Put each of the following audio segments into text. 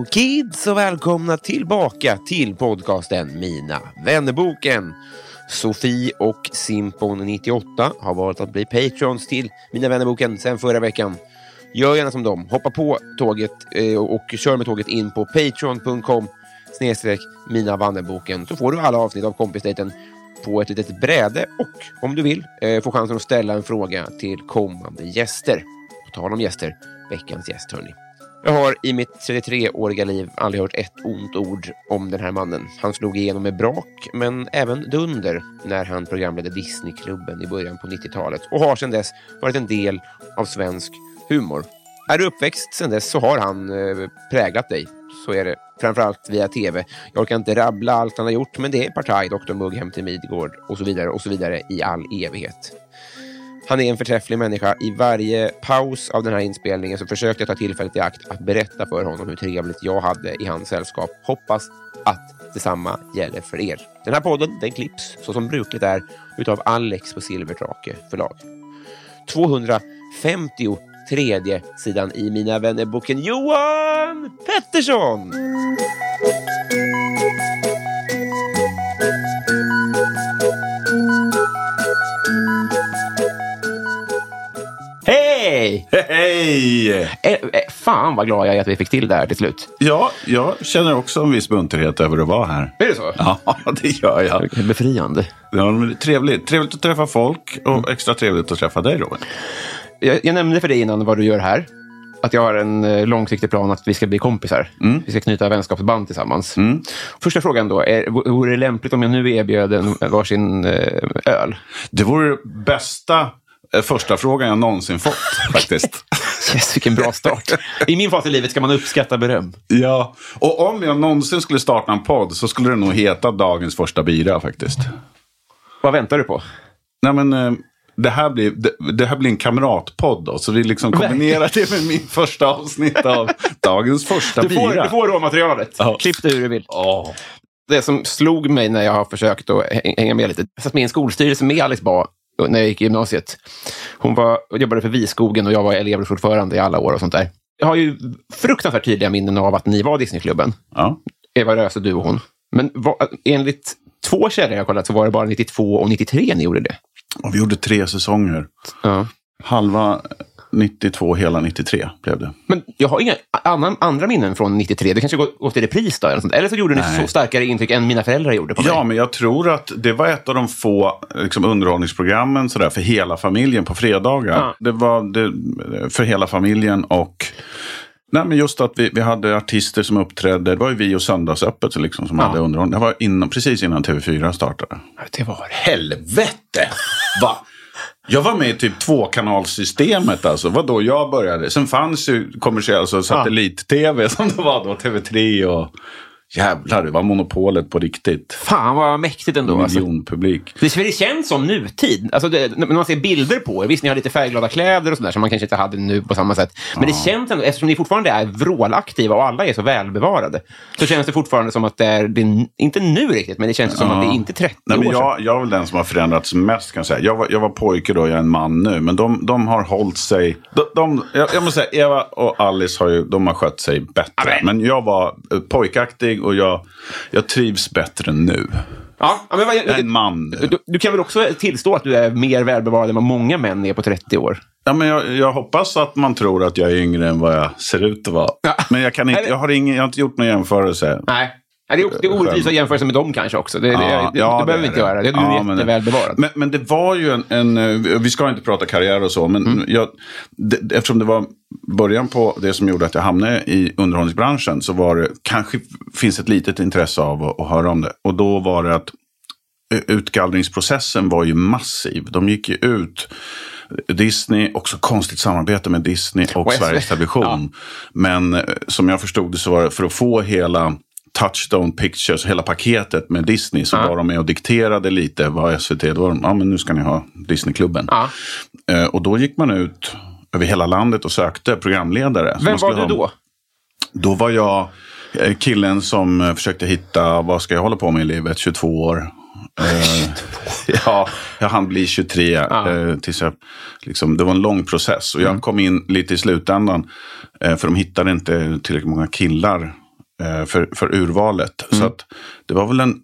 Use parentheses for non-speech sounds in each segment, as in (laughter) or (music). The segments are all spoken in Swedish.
Hello kids och välkomna tillbaka till podcasten Mina vännerboken. Sofie och Simpon98 har valt att bli patrons till Mina vännerboken sedan förra veckan. Gör gärna som dem. Hoppa på tåget eh, och kör med tåget in på patreon.com snedstreck Mina vännerboken så får du alla avsnitt av kompisdejten på ett litet bräde och om du vill eh, få chansen att ställa en fråga till kommande gäster. På tal om gäster, veckans gäst hörni. Jag har i mitt 33-åriga liv aldrig hört ett ont ord om den här mannen. Han slog igenom med brak, men även dunder när han programledde Disneyklubben i början på 90-talet och har sedan dess varit en del av svensk humor. Är du uppväxt sedan dess så har han eh, präglat dig. Så är det. Framförallt via tv. Jag orkar inte rabbla allt han har gjort, men det är Partaj, Dr Mugg, Hem till Midgård och så vidare och så vidare i all evighet. Han är en förträfflig människa. I varje paus av den här inspelningen så försökte jag ta tillfället i akt att berätta för honom hur trevligt jag hade i hans sällskap. Hoppas att detsamma gäller för er. Den här podden den klipps, så som brukligt är, utav Alex på Silvertrake förlag. 253 sidan i Mina vänner-boken Johan Pettersson! Hej! Eh, eh, fan vad glad jag är att vi fick till det här till slut. Ja, jag känner också en viss munterhet över att vara här. Är det så? Ja, (laughs) det gör jag. Befriande. Ja, men det trevligt. trevligt att träffa folk och extra trevligt att träffa dig, Robin. Jag, jag nämnde för dig innan vad du gör här. Att jag har en eh, långsiktig plan att vi ska bli kompisar. Vi ska knyta vänskapsband tillsammans. Första frågan då. Är, vore det lämpligt om jag nu erbjöd en varsin öl? Det vore bästa eh, första frågan jag någonsin fått, (laughs) faktiskt. Yes, vilken bra start. I min fas i livet ska man uppskatta beröm. ja, och om jag någonsin skulle starta en podd så skulle det nog heta Dagens första bira, faktiskt. Vad väntar du på? Nej, men... eh, Det här, blir, det, det här blir en kamratpodd då, så vi liksom kombinerar det med min första avsnitt av dagens första Du får, bira. du får råmaterialet. Ja. Klipp det hur du vill. Åh. Det som slog mig när jag har försökt att hä- hänga med lite. Jag satt med i en skolstyrelse med Alice Bah när jag gick i gymnasiet. Hon var, jobbade för Viskogen och jag var elevrådsordförande i alla år och sånt där. Jag har ju fruktansvärt tydliga minnen av att ni var Disneyklubben. Ja. Eva Röse, du och hon. Men vad, enligt två källor jag kollat så var det bara 92 och 93 ni gjorde det. Och vi gjorde tre säsonger. Ja. Halva 92, hela 93 blev det. Men jag har inga annan, andra minnen från 93. Det kanske gått, gått i repris då? Eller, sånt. eller så gjorde ni så starkare intryck än mina föräldrar gjorde på Ja, mig. men jag tror att det var ett av de få liksom, underhållningsprogrammen sådär, för hela familjen på fredagar. Ja. Det var det, för hela familjen och Nej, men just att vi, vi hade artister som uppträdde. Det var ju vi och Söndagsöppet liksom, som Ja. hade underhållning. Det var innan, precis innan TV4 startade. Det var. Helvete! Va? Jag var med i typ tvåkanalsystemet alltså. Vad då jag började. Sen fanns ju kommersiell, alltså satellit-tv (laughs) som det var då. TV3 och jävlar, det var monopolet på riktigt. Fan vad mäktigt ändå. Alltså. Miljonpublik. Det, för det känns som nutid. Alltså det, när man ser bilder på er, visst ni har lite färgglada kläder och sådär som man kanske inte hade nu på samma sätt. Men det känns ändå, eftersom ni fortfarande är vrålaktiva och alla är så välbevarade, så känns det fortfarande som att det är, det inte nu riktigt, men det känns som att det är inte 30 Nej, men år sedan. jag, jag är väl den som har förändrats mest kan jag säga. Jag var, jag var pojke då, jag är en man nu. Men de, de har hållit sig. De, de, jag, jag måste säga, Eva och Alice har ju, de har skött sig bättre. Amen. Men jag var eh, pojkaktig någonting och jag, jag trivs bättre nu. Ja, men vad, Jag är en man. du, du kan väl också tillstå att du är mer välbevarad än vad många män är på 30 år? Ja, men jag, jag hoppas att man tror att jag är yngre än vad jag ser ut att vara. Ja. Men jag, kan inte, jag, har ingen, jag har inte gjort någon jämförelse. Nej. Nej, det är, det är orättvist att jämföra sig med dem kanske också. Det, det, Ja, det, ja, det behöver vi inte göra. Det är Ja, men- jättevälbevarad. Men, men det var ju en, en... eh, Vi ska inte prata karriär och så, men Mm. jag, det, eftersom det var början på det som gjorde att jag hamnade i underhållningsbranschen så var det kanske finns ett litet intresse av att, att höra om det. Och då var det att eh, utgallringsprocessen var ju massiv. De gick ju ut. Disney, också konstigt samarbete med Disney och Och Sveriges SV. Television. Men eh, som jag förstod det så var det för att få hela Touchstone Pictures, hela paketet med Disney så Ja. var de med och dikterade lite vad SVT, då var de, ja men nu ska ni ha Disneyklubben. Ja. Eh, och då gick man ut över hela landet och sökte programledare. Vem var du ha- då? Då var jag eh, killen som eh, försökte hitta vad ska jag hålla på med i livet, 22 år. Eh, (laughs) ja, jag hann bli 23 eh, tills jag, liksom, det var en lång process. Och jag kom in lite i slutändan. Eh, för de hittade inte tillräckligt många killar för, för urvalet. Så att, det var väl en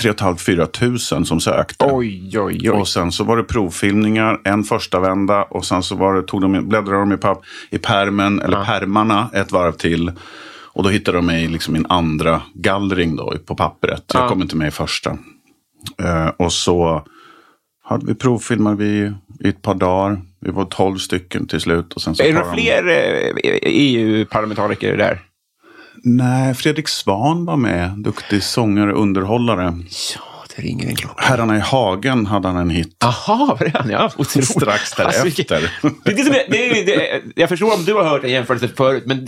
3 500-4 tusen som sökte. Oj, oj, oj. Och sen så var det provfilmningar, en första vända och sen så var det, tog de, bläddrade de i, papp, i permen, eller permarna ett varv till. Och då hittade de mig i liksom min andra gallring då, på pappret. Jag Ja. kom inte med i första. Eh, och så hade vi provfilmat vi i ett par dagar. Vi var tolv stycken till slut. Och sen så är det tar de- fler eh, EU-parlamentariker där? Nej, Fredrik Svan var med. Duktig sångare, underhållare. Ja, det ringer en klocka. Herrarna i Hagen hade han en hit. Jaha, var det han? Ja, otroligt. Strax därefter. vilket- det det det jag förstår om du har hört en jämförelse förut, men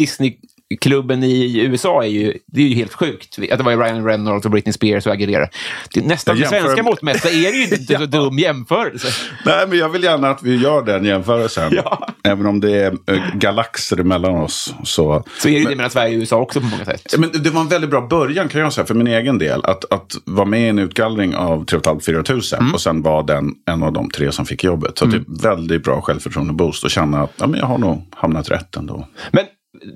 Disneyklubben i USA är ju, det är ju helt sjukt. Att det var Ryan Reynolds och Britney Spears och Aguilera. Det nästan med jämför- svenska mått mätt är det ju inte (laughs) så dum jämförelse. Nej, men jag vill gärna att vi gör den jämförelsen. Ja. Även om det är eh, galaxer mellan oss. Så. Så är det ju det mellan Sverige och USA också på många sätt. Men det var en väldigt bra början kan jag säga för min egen del. Att, att vara med i en utgallring av 3 500-4 tusen Mm. och sen var den en av de tre som fick jobbet. Så det är väldigt bra självförtroende-boost och känna att ja, men jag har nog hamnat rätt ändå. Men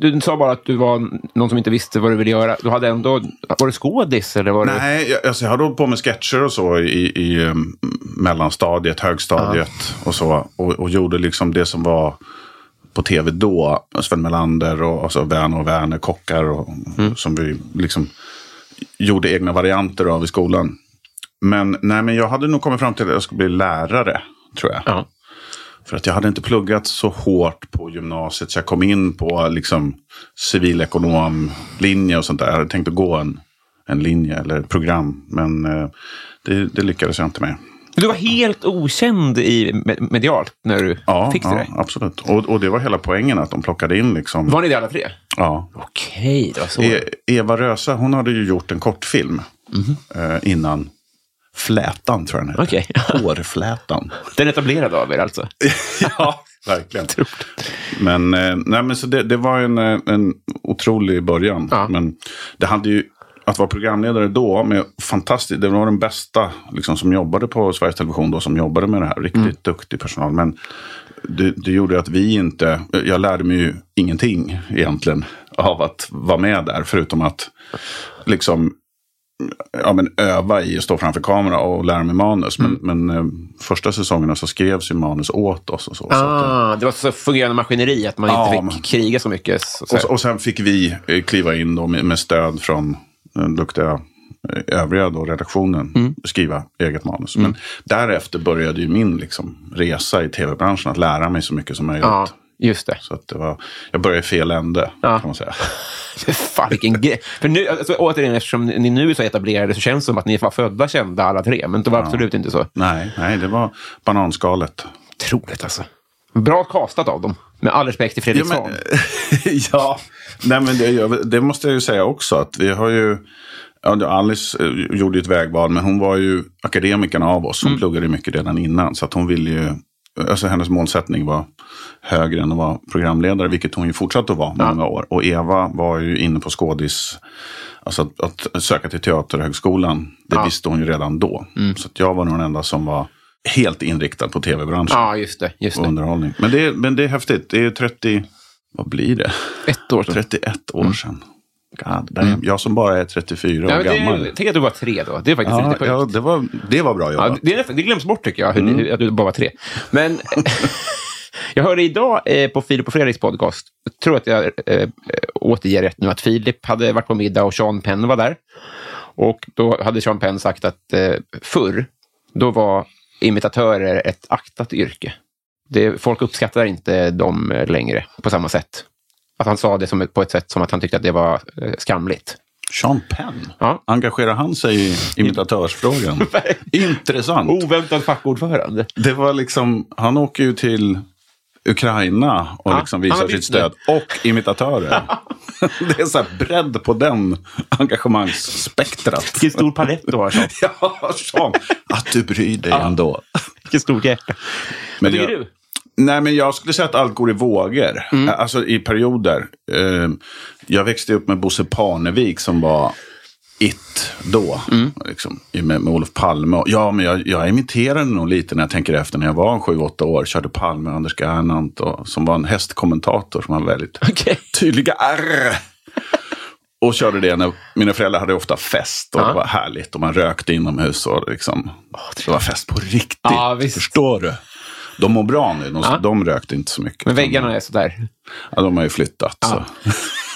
du sa bara att du var någon som inte visste vad du ville göra. Du hade ändå, var du skådis eller var du... Nej, jag, alltså jag hade hållit på med sketcher och så i, i um, mellanstadiet, högstadiet och så. Och, och gjorde liksom det som var på tv då. Sven Melander och alltså Werner och Werner, kockar och, som vi liksom gjorde egna varianter av i skolan. Men, nej, men jag hade nog kommit fram till att jag skulle bli lärare, tror jag. Ja. För att jag hade inte pluggat så hårt på gymnasiet. Så jag kom in på liksom, civilekonomlinje och sånt där. Jag hade tänkt att gå en, en linje eller ett program. Men eh, det, det lyckades jag inte med. Du var helt okänd i me- medialt när du Ja, fick det ja där. absolut. Och, och det var hela poängen att de plockade in liksom. Var ni det alla tre? Ja. Okej, det var så. E- Eva Röse, hon hade ju gjort en kortfilm eh, innan Flätan, tror jag den hette. Okej. (laughs) Hårflätan. Den etablerade av er alltså? (laughs) ja, verkligen. Men, eh, nej, men så det, det var en, eh, en otrolig början. Ja. Men det hade ju, att vara programledare då, med fantastiskt, det var den bästa liksom, som jobbade på Sveriges Television då, som jobbade med det här. Riktigt Mm. duktig personal. Men det, det gjorde att vi inte, jag lärde mig ju ingenting egentligen av att vara med där. Förutom att liksom ja, men öva i att stå framför kamera och lära mig manus. Men, men eh, första säsongerna så skrevs ju manus åt oss och så. så att, Ah, det var så fungerande maskineri att man Ja, inte fick men- kriga så mycket. Så, så. och, och sen fick vi eh, kliva in då med, med stöd från den duktiga eh, övriga då, redaktionen. Mm. Skriva eget manus. Men därefter började ju min liksom, resa i tv-branschen. Att lära mig så mycket som möjligt. ja, just det. Så att det var, jag började i fel ände Ja. kan man säga. (laughs) Fan, vilken grej. För nu, alltså, återigen, eftersom ni nu är så etablerade så känns det som att ni var födda kända alla tre. Men det var absolut inte så. Nej, nej, det var bananskalet. Troligt alltså. Bra kastat av dem. Med all respekt till Fredrik Ja, men, (laughs) ja, nej, men det, det måste jag ju säga också. Att vi har ju, ja, Alice eh, gjorde ju ett vägval, men hon var ju akademikern av oss. Hon Mm. pluggade mycket redan innan. Så att hon ville ju, alltså hennes målsättning var högre än att vara programledare, vilket hon ju fortsatte att vara många år. Och Eva var ju inne på skådis, alltså att, att söka till Teaterhögskolan, det Ja. Mm. visste hon ju redan då. Så att jag var nog den enda som var helt inriktad på tv-branschen Ja, just det. Just och underhållning. Men det, är- men det är häftigt. Det är 30, vad blir det? Ett år sedan. 31 år Mm. God, damn. Jag som bara är 34 år Ja, men gammal. det, tänk att du var tre då. Det är faktiskt Ja, lite ja, det, var, det var bra jobbat. Ja, det, det glöms bort tycker jag, hur, Mm. hur- att du bara var tre. Men (laughs) jag hörde idag eh, på Filip och Fredriks podcast, jag tror att jag eh, återger rätt nu, att Filip hade varit på middag och Sean Penn var där. Och då hade Sean Penn sagt att eh, förr, då var imitatörer ett aktat yrke. Det, folk uppskattar inte dem eh, längre på samma sätt. Att han sa det som, på ett sätt som att han tyckte att det var eh, skamligt. Sean Penn, Ja. engagerar han sig i imitatörsfrågan? (laughs) Intressant. Oväntad fackordförande. Det var liksom, han åker ju till Ukraina och Ja, liksom visar sitt stöd. Och imitatörer. (laughs) det är så här bredd på den engagemangsspektrat. Vilken stor palett du har, Sean. (laughs) Ja, Sean. Att du bryr dig ändå. Vilken stor hjärta. Vad tycker jag- du? Nej, men jag skulle säga att allt går i vågor. Alltså i perioder. Eh, jag växte upp med Bosse Parnevik som var it då. Liksom, i- med, med Olof Palme. Ja, men jag, jag imiterade nog lite när jag tänker efter. När jag var sju åtta år. Körde Palme och Anders Gernandt. Och, som var en hästkommentator som var väldigt Okej. tydliga R. Och körde det när mina föräldrar hade ofta fest. Och Ja. det var härligt. Och man rökte inomhus. Och liksom, det var fest på riktigt. Ja. Förstår du? De mår bra nu. De, Ja. de rökte inte så mycket. Men väggarna är sådär. Ja, de har ju flyttat. Så.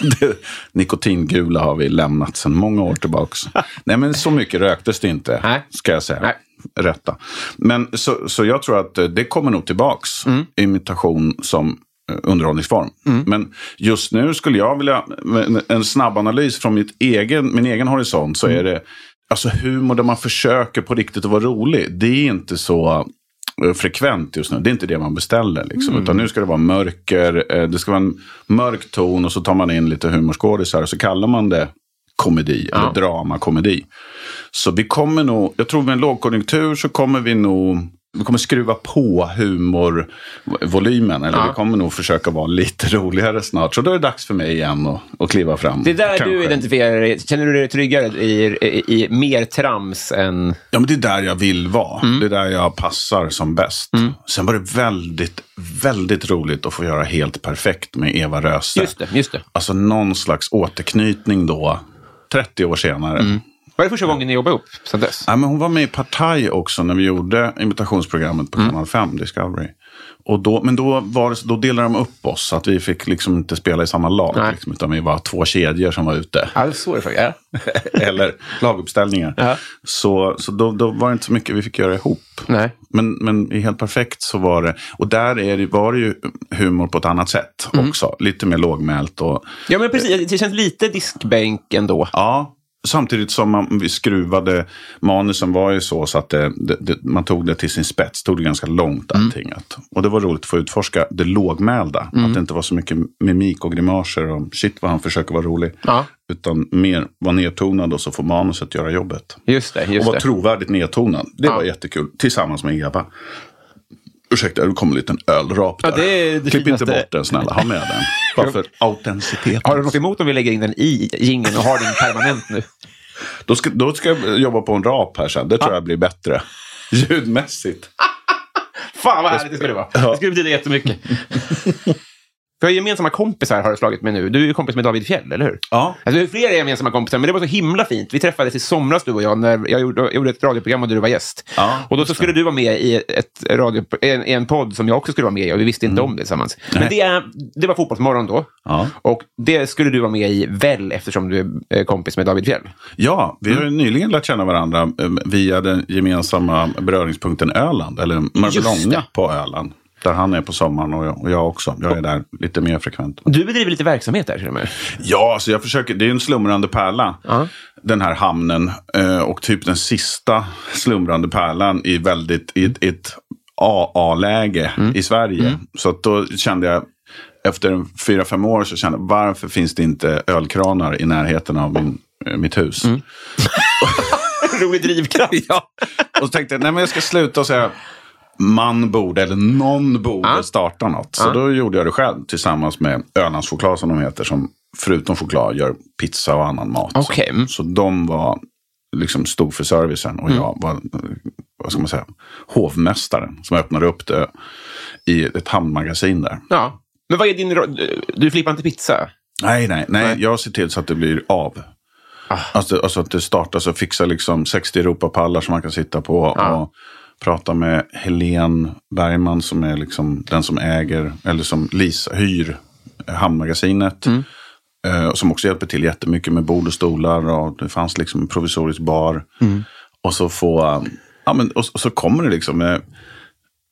(laughs) det, nikotingula har vi lämnat sedan många år tillbaka. Nej, men så mycket röktes det inte, Nej. ska jag säga. Nej. Rätta. Men så, så jag tror att eh, det kommer nog tillbaks. Mm. Imitation som eh, underhållningsform. Men just nu skulle jag vilja, en- en snabb analys från mitt egen, min egen horisont, så är det alltså humor där man försöker på riktigt att vara rolig. Det är inte så frekvent just nu. Det är inte det man beställer. Liksom. Utan nu ska det vara mörker, eh, det ska vara en mörk ton och så tar man in lite humorskådisar och så kallar man det komedi Ja. eller dramakomedi. Så vi kommer nog, jag tror med en lågkonjunktur så kommer vi nog vi kommer skruva på humorvolymen. Eller Ja. vi kommer nog försöka vara lite (laughs) roligare snart. Så då är det dags för mig igen att, att kliva fram. Det är där kanske. du identifierar dig. Känner du dig tryggare i, i, i mer trams än... Ja, men det är där jag vill vara. Mm. Det är där jag passar som bäst. Sen var det väldigt, väldigt roligt att få göra helt perfekt med Eva Röse. Just det, just det. Alltså någon slags återknytning då, 30 år senare. Mm. Var det första gången ni jobbade upp sen dess? Ja, men hon var med i Partaj också när vi gjorde imitationsprogrammet på Kanal 5, Discovery. Och då, men då, var då delade de upp oss, så att vi fick liksom inte spela i samma lag. Liksom, utan vi var två kedjor som var ute. Ja, så är det faktiskt. (laughs) Ja. Eller laguppställningar. Ja. Så, så då, då var det inte så mycket vi fick göra ihop. Nej. Men, men i Helt Perfekt så var det, och där är det, var det ju humor på ett annat sätt Mm. också. Lite mer lågmält och Ja, men precis. Det känns lite diskbänk ändå. Ja, samtidigt som man, vi skruvade, manusen var ju så, så att det, det, man tog det till sin spets, tog det ganska långt allting. Att, och det var roligt att få utforska det lågmälda. Att det inte var så mycket mimik och grimaser och shit vad han försöker vara rolig. Ja. Utan mer vara nedtonad och så får manuset göra jobbet. Just det, och just vara det. trovärdigt nedtonad. Det Ja. var jättekul, tillsammans med Eva. Ursäkta, det kom en liten ölrap där. Ja, det är det Klipp inte bort den snälla, ha med den. Bara för (laughs) autenticiteten. Har du något emot om vi lägger in den i jingeln och har den permanent nu? Då ska, då ska jag jobba på en rap här sen. Det tror jag blir bättre. Ljudmässigt. (laughs) Fan vad härligt det skulle vara. Det skulle betyda jättemycket. (laughs) Har gemensamma kompisar har du slagit med nu. Du är ju kompis med David Fjell, eller hur? Ja. Alltså, vi har flera gemensamma kompisar, men det var så himla fint. Vi träffades i somras, du och jag, när jag gjorde, jag gjorde ett radioprogram och du var gäst. Ja, och då så skulle du vara med i, ett radio, en, en podd som jag också skulle vara med i och vi visste inte om det tillsammans. Men det, det var Fotbollsmorgon då. Ja. Och det skulle du vara med i väl eftersom du är kompis med David Fjell. Ja, vi har ju nyligen lärt känna varandra eh, via den gemensamma beröringspunkten Öland. Eller Mörbylånga det. på Öland. Där han är på sommaren och jag, och jag också. Jag är där lite mer frekvent. Du bedriver lite verksamhet där med. Ja, alltså jag försöker. Det är en slumrande pärla. Ja. Den här hamnen. Eh, och typ den sista slumrande pärlan i väldigt i ett, ett AA-läge i Sverige. Så att då kände jag efter fyra, fem år så kände jag varför finns det inte ölkranar i närheten av min, eh, mitt hus? (laughs) Rolig drivkraft. (laughs) ja. Och så tänkte jag, nej men jag ska sluta och säga man borde, eller någon borde Ja. starta något. Så Ja. då gjorde jag det själv tillsammans med Ölandschoklad som de heter. Som förutom choklad gör pizza och annan mat. Okej. Så, så de var liksom stod för servicen och jag var, vad ska man säga, hovmästaren som öppnade upp det i ett hamnmagasin där. Ja. Men vad är din... ro- Du flippar inte pizza? Nej, nej, nej. Jag ser till så att det blir av. Alltså, alltså att det startas och fixar liksom 60 Europapallar som man kan sitta på. Och prata med Helene Bergman som är liksom den som äger, eller som Lisa, hyr Hamnmagasinet. Eh, som också hjälper till jättemycket med bord och stolar. Och det fanns liksom en provisorisk bar. Och så få, eh, ja men och, och så kommer det liksom. Eh,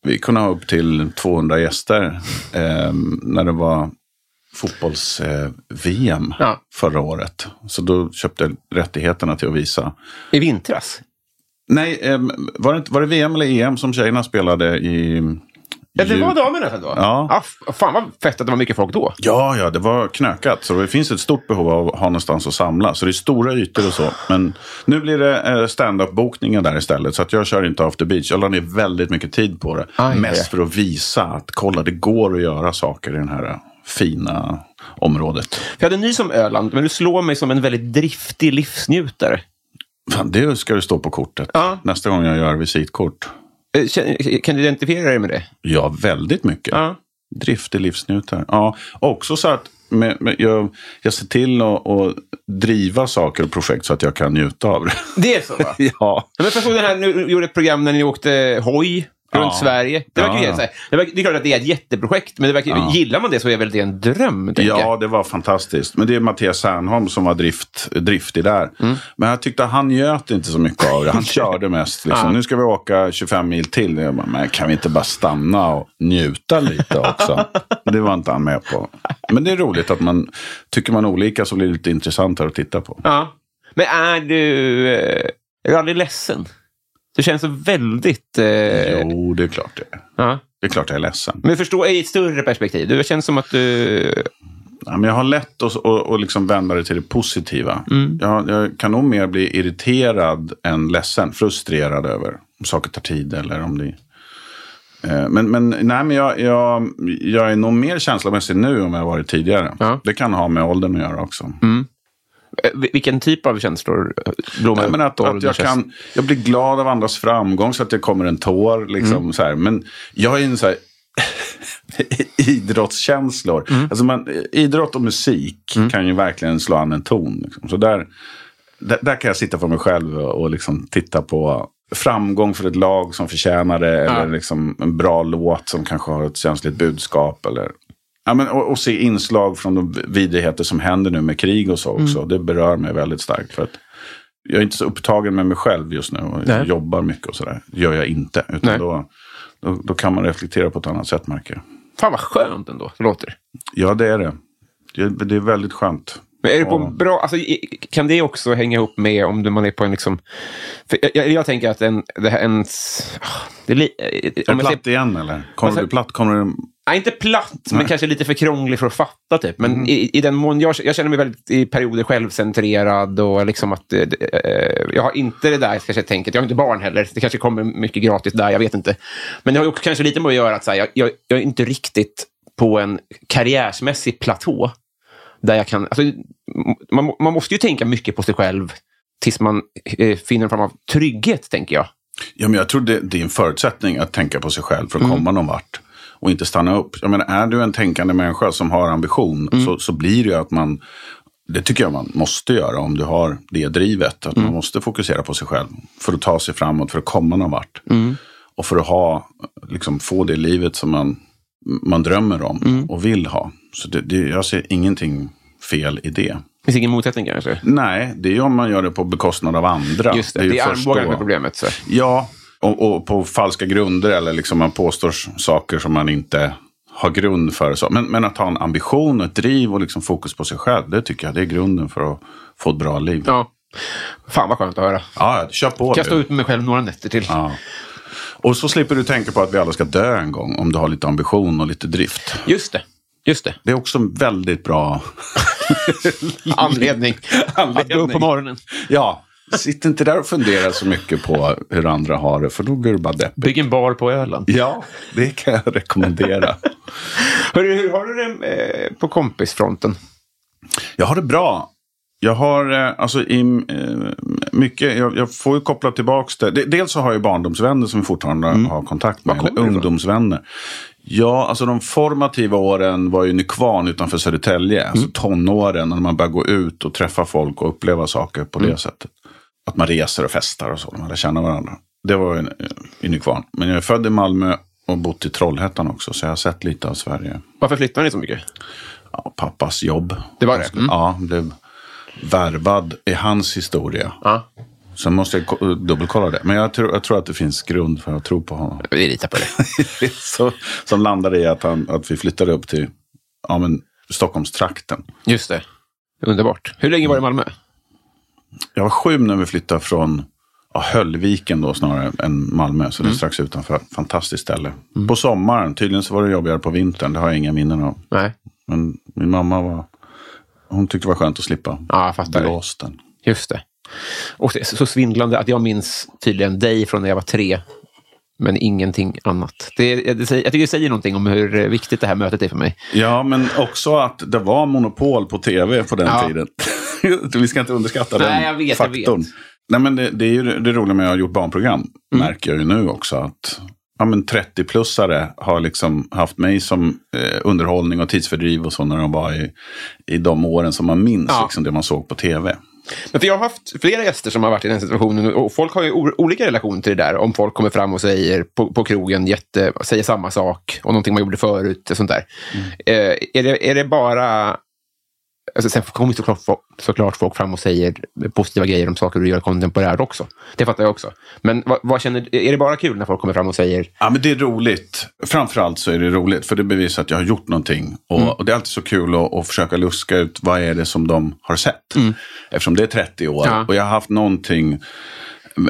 vi kunde ha upp till 200 gäster eh, när det var fotbolls-VM Ja. förra året. Så då köpte jag rättigheterna till att visa. I vintras? Nej, eh, var, det, var det VM eller EM som tjejerna spelade i... Ja, det var damerna sen då? Ja. Ah, fan vad fett att det var mycket folk då. Ja, ja, det var knökat. Så det finns ett stort behov av att ha någonstans att samla. Så det är stora ytor och så. Men nu blir det eh, stand-up-bokningar där istället. Så att jag kör inte after beach. Jag la ner väldigt mycket tid på det. Aj, Mest för att visa att kolla, det går att göra saker i det här fina området. Jag hade nys om Öland, men du slår mig som en väldigt driftig livsnjutare. Fan, det ska det stå på kortet. Ja. Nästa gång jag gör visitkort. Eh, kän- Kan du identifiera dig med det? Ja, väldigt mycket. Ja. Driftig livsnjutare. Ja, också så att med, med, jag, jag ser till att, att driva saker och projekt så att jag kan njuta av det. Det är så va? (laughs) ja. Men jag såg den här, nu gjorde ett program när ni åkte hoj runt Ja. Sverige. Det, verkar Ja. helt det, verkar, det är klart att det är ett jätteprojekt, men det verkar, Ja. gillar man det så är väl det en dröm? Ja, jag. det var fantastiskt. Men det är Mattias Sernholm som var drift, driftig där. Mm. Men jag tyckte han njöt inte så mycket av det. Han (laughs) körde mest. Liksom. Nu ska vi åka 25 mil till. Jag bara, men kan vi inte bara stanna och njuta lite också? (laughs) det var inte han med på. Men det är roligt att man tycker man olika så blir det lite intressantare att titta på. Ja. Men är du, eh, är du aldrig ledsen? Du känns så väldigt... Eh, Jo, det är klart det är. Det är klart jag är ledsen. Men förstå i ett större perspektiv. Det känns som att du... Ja, men jag har lätt att och, och liksom vända det till det positiva. Mm. Jag, jag kan nog mer bli irriterad än ledsen. Frustrerad över om saker tar tid eller om det... Eh, Men, men, nej, men jag, jag, jag är nog mer känslomässig nu än jag varit tidigare. Ja. Det kan ha med åldern att göra också. eh, Vilken typ av känslor blommar Nej, men att, att jag, kan, jag blir glad av andras framgång så att det kommer en tår. Liksom, Mm. så här. Men jag är en så här (laughs) idrottskänslor. Mm. Alltså man, idrott och musik kan ju verkligen slå an en ton. Liksom. Så där, där, där kan jag sitta för mig själv och, och liksom titta på framgång för ett lag som förtjänar det. Eller liksom en bra låt som kanske har ett känsligt budskap. Eller, ja, men, och, och se inslag från de vidrigheter som händer nu med krig och så också. Det berör mig väldigt starkt. För att jag är inte så upptagen med mig själv just nu och Nej. jobbar mycket och sådär. Det gör jag inte. Nej. Utan då, då, då kan man reflektera på ett annat sätt märker jag. Fan vad skönt ändå, det låter. Ja, det är det. Det, det är väldigt skönt. Men är det på bra, alltså, kan det också hänga ihop med om man är på en liksom... Jag, jag, tänker att en... Det här, en ah, det li, eh, Är jag platt säger, igen eller? Kommer Alltså- du platt? Kommer du... nej, inte platt, men kanske lite för krånglig för att fatta. Typ. Men Mm. i, i den mån jag, jag känner mig väldigt i perioder självcentrerad och liksom att... eh, eh, jag har inte det där kanske tänket. Jag har inte barn heller. Det kanske kommer mycket gratis där, jag vet inte. Men det har också kanske lite med att göra att här, jag, jag, jag är inte riktigt på en karriärsmässig platå. Där jag kan, alltså, man, man måste ju tänka mycket på sig själv tills man eh, finner en form av trygghet, tänker jag. Ja, men jag tror det, det är en förutsättning att tänka på sig själv för att Mm. komma någon vart. Och inte stanna upp. Jag menar, är du en tänkande människa som har ambition Mm. så, så blir det ju att man... Det tycker jag man måste göra om du har det drivet. Att Mm. man måste fokusera på sig själv. För att ta sig framåt, för att komma någon vart. Mm. Och för att ha, liksom, få det livet som man, man drömmer om Mm. och vill ha. Så det, det, jag ser ingenting fel i det. Finns ingen motsättning kanske? Nej, det är ju om man gör det på bekostnad av andra. Just det, det är som är problemet. Så. Ja, och, och på falska grunder eller liksom man påstår saker som man inte har grund för. Så. Men, men att ha en ambition, ett driv och liksom fokus på sig själv, det tycker jag det är grunden för att få ett bra liv. Ja. Fan vad skönt att höra. Ja, kör på Kan jag stå ut med mig själv några nätter till? Ja. Och så slipper du tänka på att vi alla ska dö en gång om du har lite ambition och lite drift. Just det. Just det. Det är också en väldigt bra... (laughs) (laughs) Anledning. Att gå upp på morgonen. Ja, sitt inte där och fundera så mycket på hur andra har det, för då blir du bara deppig. Bygg en bar på Öland. Ja, det kan jag rekommendera. Hörru, hur har du det eh, på kompisfronten? Jag har det bra. Jag har eh, alltså i, eh, mycket, jag, jag får ju koppla tillbaka det. De- Dels så har jag barndomsvänner som vi fortfarande har kontakt med. Eller ungdomsvänner. Ja, alltså de formativa åren var ju Nykvarn utanför Södertälje. Alltså tonåren, när man börjar gå ut och träffa folk och uppleva saker på det sättet. Att man reser och festar och så, man lär känna varandra. Det var i Nykvarn. Men jag är född i Malmö och bott i Trollhättan också, så jag har sett lite av Sverige. Varför flyttade ni så mycket? Ja, pappas jobb. Det var det? Mm. Ja, blev värvad i hans historia. Ja. Sen måste jag ko- dubbelkolla det. Men jag tror, jag tror att det finns grund för att tro på honom. Vi litar på det. (laughs) så, som landade i att, han, att vi flyttade upp till ja, men, Stockholmstrakten. Just det. Underbart. Hur länge var du i Malmö? Jag var sju när vi flyttade från ja, Höllviken då snarare än Malmö. Så det är strax utanför. Fantastiskt ställe. På sommaren. Tydligen så var det jobbigare på vintern. Det har jag inga minnen av. Nej. Men min mamma var... Hon tyckte det var skönt att slippa Ja, jag fattar. det. blåsten. Just det. Och så svindlande att jag minns tydligen dig från när jag var tre. Men ingenting annat. Det, det, jag tycker det säger någonting om hur viktigt det här mötet är för mig. Ja, men också att det var monopol på tv på den Ja. tiden. (laughs) Vi ska inte underskatta Nej, den jag vet, jag faktorn. vet. Nej, men det, det är ju det roliga med att ha gjort barnprogram. Mm. Märker jag ju nu också att ja, men 30-plussare har liksom haft mig som eh, underhållning och tidsfördriv och så när de var i, i de åren som man minns Ja. liksom, det man såg på tv. Men för jag har haft flera gäster som har varit i den situationen och folk har ju olika relation till det där. Om folk kommer fram och säger på, på krogen, jätte, säger samma sak och någonting man gjorde förut. och Sånt där. Eh, är, det, är det bara... Alltså, sen kommer såklart, såklart folk fram och säger positiva grejer om saker du gör kontemporärt också. Det fattar jag också. Men vad, vad känner, är det bara kul när folk kommer fram och säger Ja, men det är roligt. Framförallt så är det roligt, för det bevisar att jag har gjort någonting. Och, Mm. och det är alltid så kul att, att försöka luska ut vad är det som de har sett. Eftersom det är 30 år Mm. Ja. och jag har haft någonting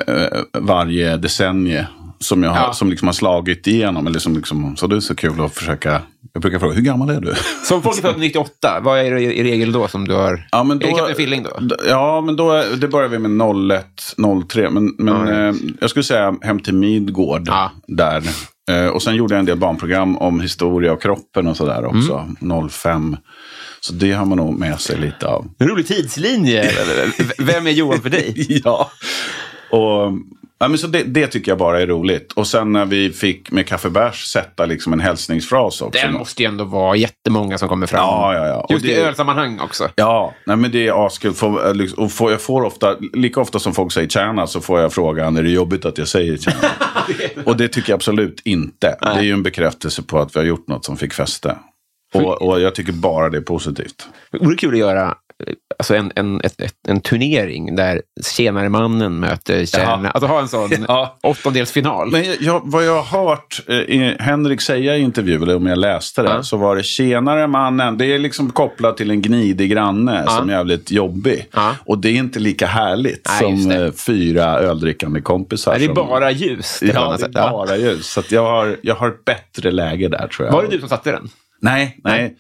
eh, varje decennie som, jag har, Ja. som liksom har slagit igenom. Eller som liksom, så det är så kul att försöka... Jag brukar fråga, hur gammal är du? (laughs) Som folk är födda 98, vad är det i regel då som du har... Ja, men Är det Kapten Filling då? Ja, men då, det börjar vi med 01, 03. Men, men ja. eh, jag skulle säga Hem till Midgård. Ja. Där. Eh, och sen gjorde jag en del barnprogram om historia och kroppen och sådär också. Mm. 05. Så det har man nog med sig lite av. En rolig tidslinje. Vem är Johan för dig? (laughs) ja. Och, ja, men så det, det tycker jag bara är roligt. Och sen när vi fick med kaffebärs sätta liksom en hälsningsfras också. Det måste ju ändå vara jättemånga som kommer fram. Ja, ja, ja. Just i det- ölsammanhang också. Ja, nej, men det är askul. Eh, liksom- Och får, jag får ofta, lika ofta som folk säger tjäna så får jag frågan, är det jobbigt att jag säger tjäna? (laughs) och det tycker jag absolut inte. Det är ju en bekräftelse på att vi har gjort något som fick fäste. Och, och jag tycker bara det är positivt. Det vore kul att göra alltså en, en, ett, en turnering där Tjänare mannen möter Tjärna. Ja. Alltså ha en sån (laughs) Ja. åttondelsfinal. Men jag- vad jag har hört eh, Henrik säga i intervju, eller om jag läste det, Ja. så var det tjenare mannen. Det är liksom kopplat till en gnidig granne som är jävligt jobbig. Ja. Och det är inte lika härligt Nej, som eh, fyra öldrickande kompisar. Nej, det är bara ljus. Ja, det är. Ja. bara ljus. Så jag, har, jag har ett bättre läge där tror jag. Var det du som satte den? Nej, nej.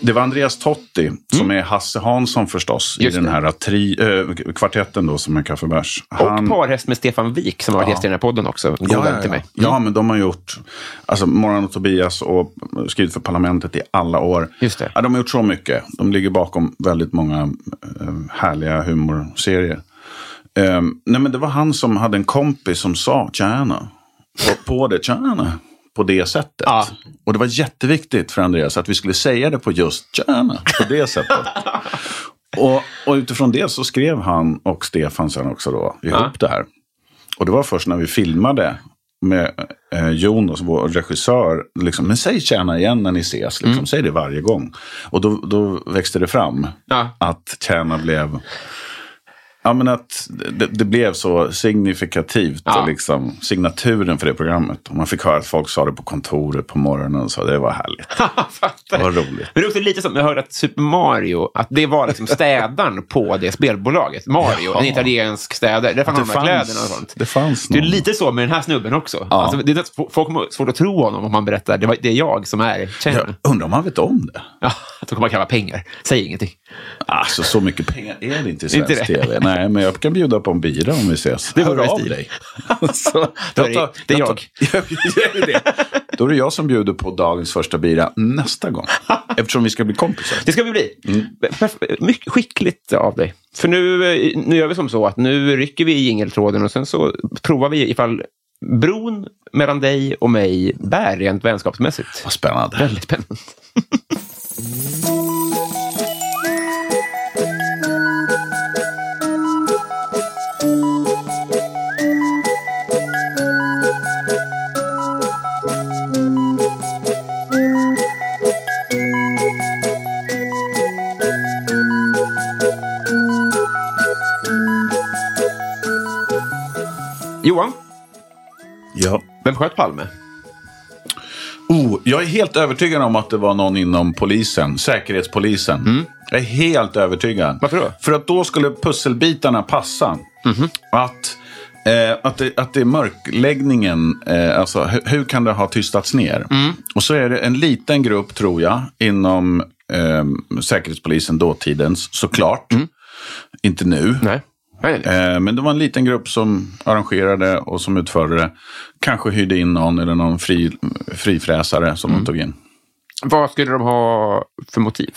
Det var Andreas Totti, som är Hasse Hansson förstås, Mm. Just i den här tri, äh, kvartetten då som är kaffebärs. Och parhäst med Stefan Wik som har varit gäst i den här podden också. God Ja, vän ja, till ja. mig. ja, men de har gjort, alltså Morgon och Tobias och skrivit för Parlamentet i alla år. Just det. Ja, de har gjort så mycket. De ligger bakom väldigt många eh, härliga humorserier. Eh, nej, men det var han som hade en kompis som sa tjena. På, på det, tjena. På det sättet. Ja. Och det var jätteviktigt för Andreas att vi skulle säga det på just tjena. På det sättet. (laughs) och, och utifrån det så skrev han och Stefan sen också då ihop Ja. det här. Och det var först när vi filmade med eh, Jonas, vår regissör, liksom, men säg tjäna igen när ni ses, liksom, säg det varje gång. Och då, då växte det fram Ja. att tjäna blev, ja men att det, det blev så signifikativt, Ja. och liksom, signaturen för det programmet. Och man fick höra att folk sa det på kontoret på morgonen, så det var härligt. (laughs) Det var roligt. Men det är också lite som, jag hörde att Super Mario, att det var liksom städaren på det spelbolaget. Mario, Ja. en italiensk städare. Där de här fanns- kläderna och sånt. det fanns Det är någon. lite så med den här snubben också. Ja. Alltså, det är folk har svårt att tro honom om han berättar det, var, det är jag som är. Jag undrar om han vet om det? Ja, (laughs) de kommer att kräva pengar. Säg ingenting. Alltså så mycket pengar är det inte i Inte svensk det. tv. Nej, men jag kan bjuda på en bira om vi ses. Det vore av dig. (laughs) så, Då är det- det är jag. (laughs) det. Då är det jag som bjuder på dagens första bira nästa gång. (laughs) Eftersom vi ska bli kompisar. Det ska vi bli. Mm. Mycket skickligt av dig. För nu, eh, nu gör vi som så att nu rycker vi i jingeltråden och sen så provar vi ifall bron mellan dig och mig bär rent vänskapsmässigt. Vad spännande. Väldigt spännande. Johan, Ja. vem sköt Palme? Oh, jag är helt övertygad om att det var någon inom polisen, Säkerhetspolisen. Jag är helt övertygad. Varför då? För att då skulle pusselbitarna passa. Att, eh, att, det, att det är mörkläggningen, eh, alltså hur, hur kan det ha tystats ner? Och så är det en liten grupp, tror jag, inom eh, Säkerhetspolisen dåtidens, såklart. Inte nu. Nej. Eh, Men det var en liten grupp som arrangerade och som utförde det. Kanske hyrde in någon eller någon fri, frifräsare som de tog in. Vad skulle de ha för motiv?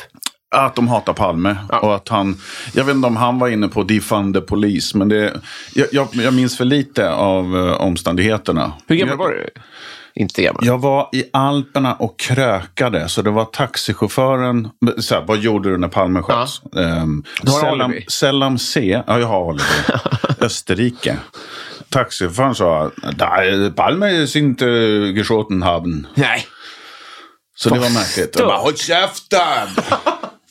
Att de hatar Palme. Och att han, jag vet inte om han var inne på defund the police. Men det, jag, jag, jag minns för lite av eh, omständigheterna. Hur gammal var du? Inte gammal. Jag var i Alperna och krökade. Så det var taxichauffören. Så här, vad gjorde du när Palme sköts? Um, Du har Selam. Selam C. Ja, jag har alibi. (laughs) Österrike. Taxichauffören sa, "Da, Palme ist inte geschoten haben. Nej. Så det var märkligt. Jag bara, håll käften!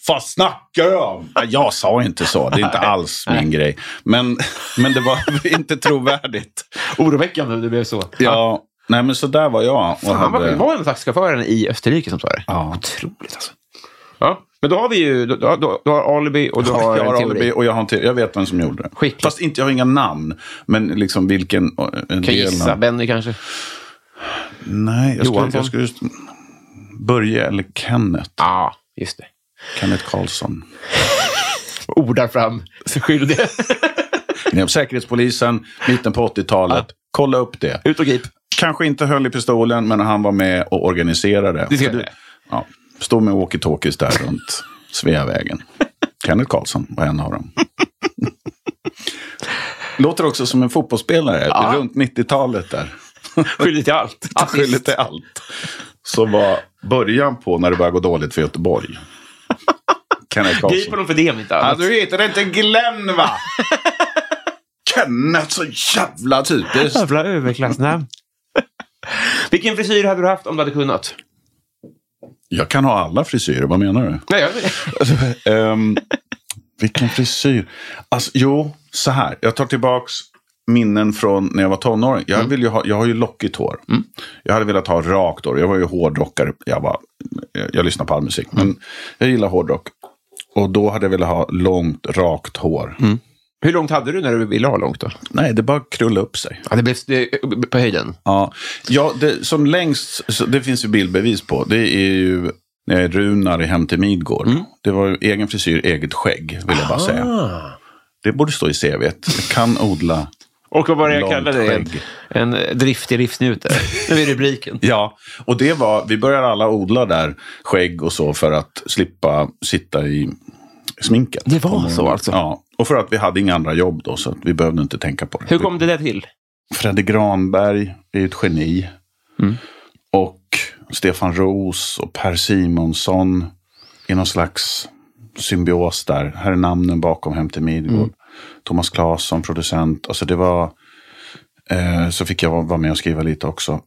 Vad snackar du om? Ja, Jag sa inte så. Det är inte alls min grej. Men, men det var (laughs) inte trovärdigt. Oroväckande det blev så. Ja, nej men så där var jag. Och var, hade- var en taxichauffören i Österrike som sa det. Ja. Otroligt alltså. Ja, men då har vi ju, du, du, du har alibi och du har jag har en teori. alibi och jag, har en te- jag vet vem som gjorde det. Skickligt. Fast inte, jag har inga namn. Men liksom vilken eh, en Kan del gissa, Benny kanske? Nej, jag skulle, jag skulle just... Börje eller Kenneth. Ja, just det. Kenneth Karlsson. (laughs) Ordar fram skyldig. (laughs) Inom Säkerhetspolisen, mitten på 80-talet. Kolla upp det. Ut och grip. Kanske inte höll i pistolen, men han var med och organiserade. Det ska säga. ja, Stod med walkie-talkies där runt Sveavägen. (laughs) Kenneth Karlsson var en av dem. Låter också som en fotbollsspelare Ja. runt 90-talet där. (laughs) Skyldig till allt. (laughs) Skyldig till allt. Så var början på när det började gå dåligt för Göteborg. Kenneth Karlsson. honom för det om inte Ja, annat. du heter inte Glenn va? Kenneth, så jävla typiskt. Jävla överklassnamn. (laughs) Vilken frisyr hade du haft om du hade kunnat? Jag kan ha alla frisyrer, vad menar du? Nej, jag vet. (laughs) Ehm, vilken frisyr. Alltså, jo, så här. Jag tar tillbaks minnen från när jag var tonåring. Jag, vill ju ha, jag har ju lockigt hår. Jag hade velat ha rakt hår. Jag var ju hårdrockare. Jag, var, jag, jag lyssnar på all musik. Men jag gillar hårdrock. Och då hade jag velat ha långt, rakt hår. Hur långt hade du när du ville ha långt då? Nej, det bara krulla upp sig. Ja, det blev det, på höjden. Ja, ja det, som längst, det finns ju bildbevis på. Det är ju när är Runar i Hem till Midgård. Det var ju egen frisyr, eget skägg, vill jag bara säga. Det borde stå i CV. Jag kan odla. Och vad var det jag kallade det? En, en driftig livsnjutare. Nu är rubriken. (laughs) Ja, och det var, vi började alla odla där skägg och så för att slippa sitta i sminket. Det var så alltså? Ja, och för att vi hade inga andra jobb då så att vi behövde inte tänka på det. Hur kom det där till? Fredde Granberg är ett geni. Mm. Och Stefan Roos och Per Simonsson i någon slags symbios där. Här är namnen bakom Hem till Midgård. Mm. Thomas Claesson, producent. Alltså det var... Eh, så fick jag vara med och skriva lite också.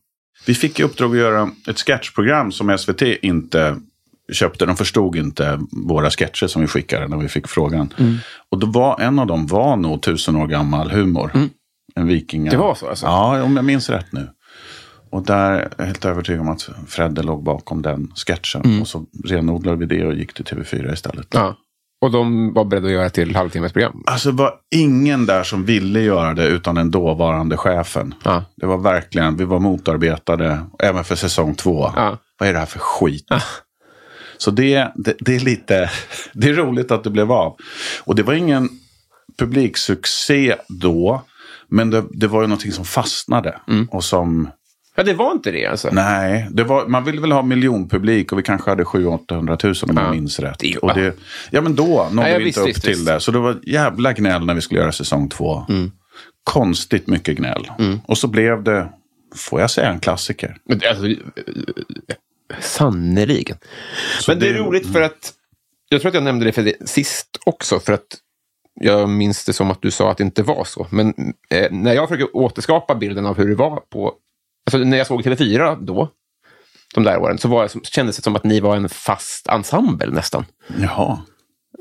Vi fick i uppdrag att göra ett sketchprogram som SVT inte köpte. De förstod inte våra sketcher som vi skickade när vi fick frågan. Mm. Och då var en av dem var nog tusen år gammal humor. En vikinga. Det var så, alltså? Ja, om jag minns rätt nu. Och där är jag helt övertygad om att Fredde låg bakom den sketchen. Mm. Och så renodlade vi det och gick till TV4 istället. Ja. Och de var beredda att göra till halvtimmesprogram. Alltså det var ingen där som ville göra det utan den dåvarande chefen. Ja. Det var verkligen, vi var motarbetade även för säsong två. Ja. Vad är det här för skit? Så det, det, det är lite, (laughs) det är roligt att det blev av. Och det var ingen publiksuccé då. Men det, det var ju någonting som fastnade. Mm. Och som, Ja, det var inte det alltså. nej, det var, man ville väl ha miljonpublik och vi kanske hade 700 000 om jag minns rätt. Det och det, ja men då nådde Ja, vi inte upp visst, till visst. det. Så det var jävla gnäll när vi skulle göra säsong två. Mm. konstigt mycket gnäll. Mm. Och så blev det, får jag säga, en klassiker. Alltså, sannerligen. Men det är roligt för att, jag tror att jag nämnde det för det sist också, för att jag minns det som att du sa att det inte var så. Men eh, när jag försöker återskapa bilden av hur det var på, alltså när jag såg TV4 då, de där åren, så var det, kändes det som att ni var en fast ensemble nästan. Jaha.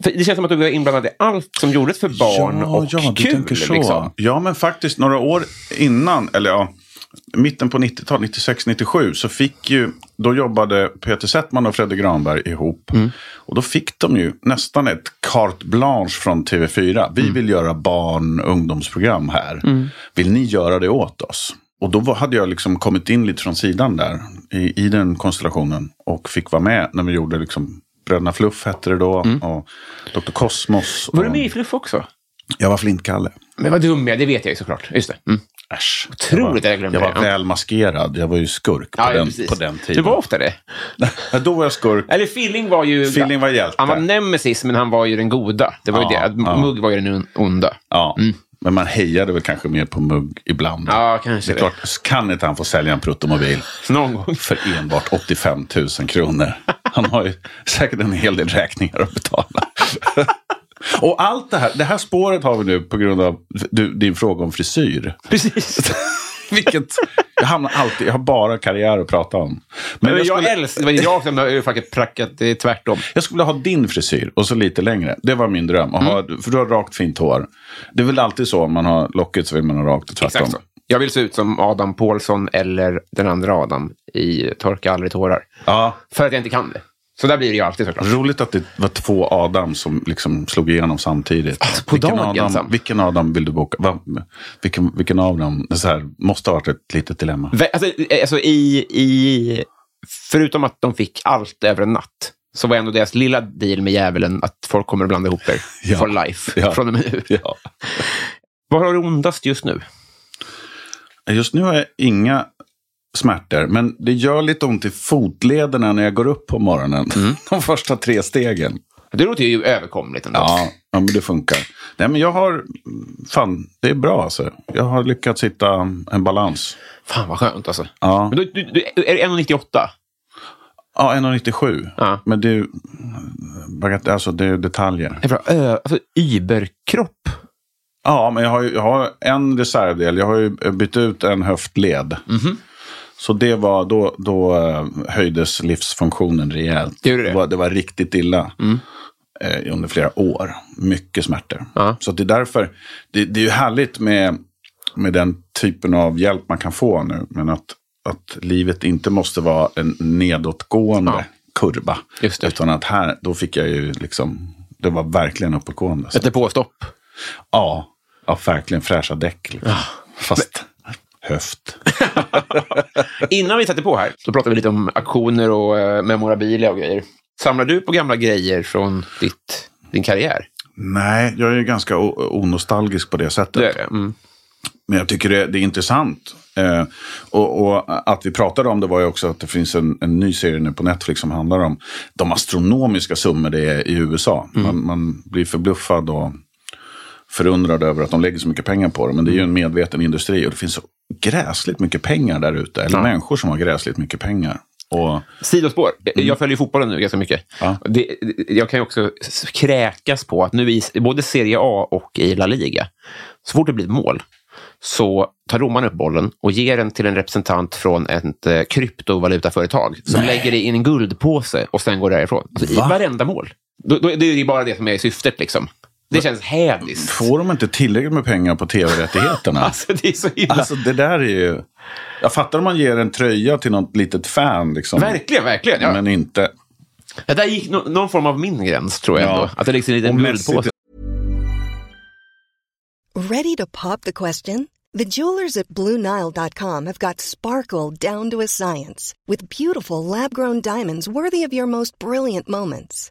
För det känns som att du var inblandad i allt som gjordes för barn och ja, du kul. tänker så. Liksom. Ja, men faktiskt några år innan, eller ja, mitten på 90-talet, 96-97, så fick ju, då jobbade Peter Settman och Fredrik Granberg ihop. Mm. Och då fick de ju nästan ett carte blanche från TV4. Vi Mm. vill göra barn och ungdomsprogram här. Vill ni göra det åt oss? Och då hade jag liksom kommit in lite från sidan där i, i den konstellationen. Och fick vara med när vi gjorde liksom Bröderna Fluff hette det då. Och Dr. Kosmos. Mm. Var du och- med i Fluff också? Jag var Flintkalle. Men vad dum jag det vet jag ju såklart. Just det. Mm. Äsch. Otroligt jag jag glömde var, jag var det. Ja. väl maskerad. Jag var ju skurk på, Ja, ja, den, på den Du tiden. var ofta det. (laughs) Ja, Då var jag skurk. Eller Filling var ju... Filling var hjälte. Han var nemesis, men han var ju den goda. Det var ju Ja, det. Ja. Mugg var ju den onda. Ja. Men man hejade väl kanske mer på Mugg ibland. Mm. Ja, kanske det klart, kan inte han få sälja en pruttomobil (laughs) Någon gång. för enbart 85 000 kronor? Han har ju säkert en hel del räkningar att betala. (laughs) Och allt det här, det här spåret har vi nu på grund av du, din fråga om frisyr. Precis. (laughs) Vilket, jag hamnar alltid, jag har bara karriär att prata om. Men jag, skulle- älskar... Jag som har faktiskt prackat det tvärtom. Jag skulle ha din frisyr och så lite längre. Det var min dröm. Att ha, för du har rakt fint hår. Det är väl alltid så om man har lockigt så vill man ha rakt och tvärtom. Exakt så. Jag vill se ut som Adam Pålsson eller den andra Adam i Torka aldrig tårar. Ja, För att jag inte kan det. Så där blir det ju alltid såklart. roligt att det var två Adam som liksom slog igenom samtidigt. Alltså, på vilken, dagen Adam, sam- vilken Adam vill du boka? Va, vilken, vilken av dem? Så här, måste ha varit ett litet dilemma. Alltså, eh, alltså i, i... Förutom att de fick allt över en natt, så var ändå deras lilla deal med djävulen att folk kommer att blanda ihop er (laughs) Ja. for life Ja. från och med nu. Ja. Vad har du ondast just nu? Just nu har jag inga smärtor, men det gör lite ont i fotlederna när jag går upp på morgonen. Mm. (laughs) De första tre stegen. Det låter ju överkomligt ändå. Ja, ja men det funkar. Nej, men jag har... Fan, det är bra alltså. Jag har lyckats hitta en balans. Fan vad skönt alltså. Ja, Men du, du, du, är det 1,98? ja 1,97. Ja. Men det alltså, det är detaljer. Det är bra. Ö, alltså, überkropp. Ja, men jag har, jag har en reservdel. Jag har ju bytt ut en höftled. Mhm. Så det var, då, då eh, höjdes livsfunktionen rejält. Det? Mm. var, det var riktigt illa. Eh, under flera år. Mycket smärtor. Ja. Så det är därför, det, det är ju härligt med, med den typen av hjälp man kan få nu. Men att, att livet inte måste vara en nedåtgående Ja. kurva. Utan att här, då fick jag ju liksom, det var verkligen uppåtgående. Så. Sätter på stopp. Ja, ja verkligen fräscha däck. Liksom. Fast höft. (laughs) Innan vi sätter på här så pratade vi lite om aktioner och eh, memorabilia och grejer. Samlar du på gamla grejer från ditt, din karriär? Nej, jag är ju ganska onostalgisk på det sättet. Det är det. Mm. Men jag tycker det, det är intressant. Eh, och, och att vi pratade om det var ju också att det finns en, en ny serie nu på Netflix som handlar om de astronomiska summor det är i USA. Man, man blir förbluffad och förundrad över att de lägger så mycket pengar på det. Men det är ju en medveten industri och det finns så gräsligt mycket pengar där ute. Eller Ja. människor som har gräsligt mycket pengar. Och, Sidospår. Jag följer fotbollen nu ganska mycket. Ja. Det, jag kan ju också kräkas på att nu i både Serie A och i La Liga, så fort det blir mål, så tar domaren upp bollen och ger den till en representant från ett eh, kryptovalutaföretag som lägger det i en guldpåse och sen går därifrån. Alltså, I Va? varenda mål. Då, då, det är ju bara det som är syftet. liksom. Det känns hädiskt. får de inte tillräckligt med pengar på tv-rättigheterna? (laughs) Alltså, det är så himla... Alltså det där är ju... Jag fattar om man ger en tröja till något litet fan. Liksom. verkligen, verkligen. Ja. Men inte... Det där gick no någon form av min gräns, tror jag. Ja. Ändå. Att det läggs i en liten guldpåse. Ready to pop the question? The jewelers at BlueNile.com have got sparkle down to a science with beautiful lab grown diamonds worthy of your most brilliant moments.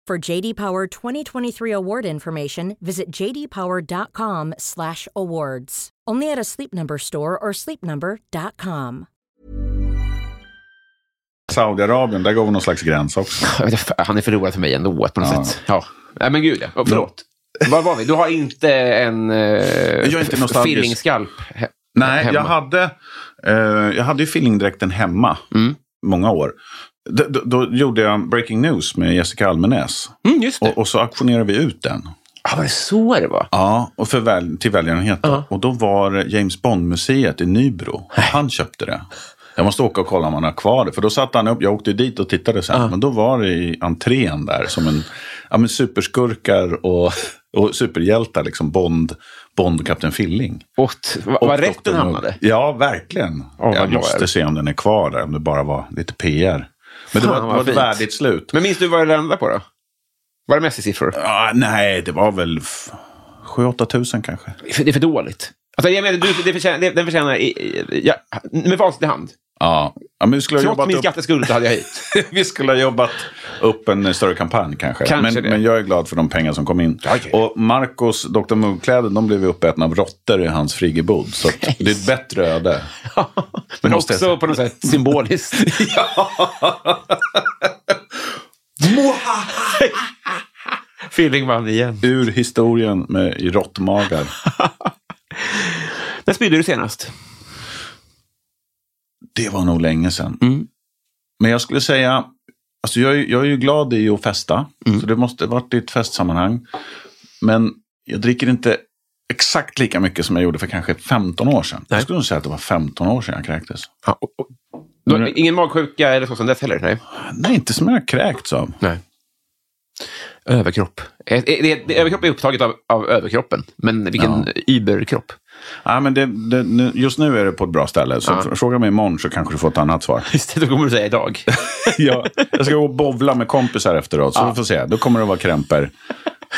For JD Power 2023 award information, visit jdpower.com/awards. Only at a Sleep Number store or sleepnumber.com. Saudiarabien, där går vi någon slags gräns också. (laughs) Han är förlorad för mig ändå på något Ja. sätt. Ja. Nej, men gud, ja. Oh, förlåt. Var var vi? Du har inte en eh, nostalgisk. fillingskalp he- Nej, hemma? jag hade, eh, jag hade ju fillingdräkten hemma Mm. många år. Då, då gjorde jag Breaking News med Jessica Almenäs. Mm. Och, och så auktionerade vi ut den. Ah, var det så det var? Ja, och för väl, till välgörenhet. då. Och då var James Bond-museet i Nybro. Han köpte det. Jag måste åka och kolla om han har kvar det. För då satte han upp, jag åkte dit och tittade sen. Men då var det i entrén där som en ja, men superskurkar och, och superhjältar. Liksom Bond, Bond Kapten Filling. Och vad Och vad rätt den hamnade? Ja, verkligen. glad jag måste se om den är kvar där. Om det bara var lite PR. Men det var, var ett värdigt slut. Men minns du vad det landade på då? Var det Messi-siffror? Ja, nej, det var väl 7-8 tusen kanske. För- Det är för dåligt. Alltså, jag menar, du, det förtjänar, det, den förtjänar... i- i- Ja, med facit i hand. Ja, ja men vi skulle ha Trots jobbat min upp... skatteskuld hade jag hit. (laughs) vi skulle ha jobbat upp en större kampanj kanske. Kanske men, men jag är glad för de pengar som kom in. Ja, ja. Och Marcos Dr. Mugg-kläder, de blev uppätna av råttor i hans friggebod. Så det är ett bättre öde. Men måste jag också på något sätt symboliskt. (laughs) (laughs) Filling vann igen. Ur historien med råttmagar. När spydde du senast? Det var nog länge sedan. Mm. Men jag skulle säga, alltså jag, är- jag är ju glad i att festa. Mm. Så det måste varit i ett festsammanhang. Men jag dricker inte exakt lika mycket som jag gjorde för kanske 15 år sedan. Nej. Jag skulle nog säga att det var 15 år sedan jag kräktes. Ja, och, och, du har ingen magsjuka eller så som dess heller? Nej. Nej, inte som jag kräkts av. Nej. Överkropp. Eh, Det, det, det, överkropp är upptaget av, av överkroppen, men vilken überkropp. Ja, men det, det, just nu är det på ett bra ställe. Så Ja. fråga mig imorgon så kanske du får ett annat svar. Just det, då kommer du säga idag. (laughs) ja, jag ska gå och bovla med kompisar efteråt. Så vi får se. Då kommer det vara krämpor.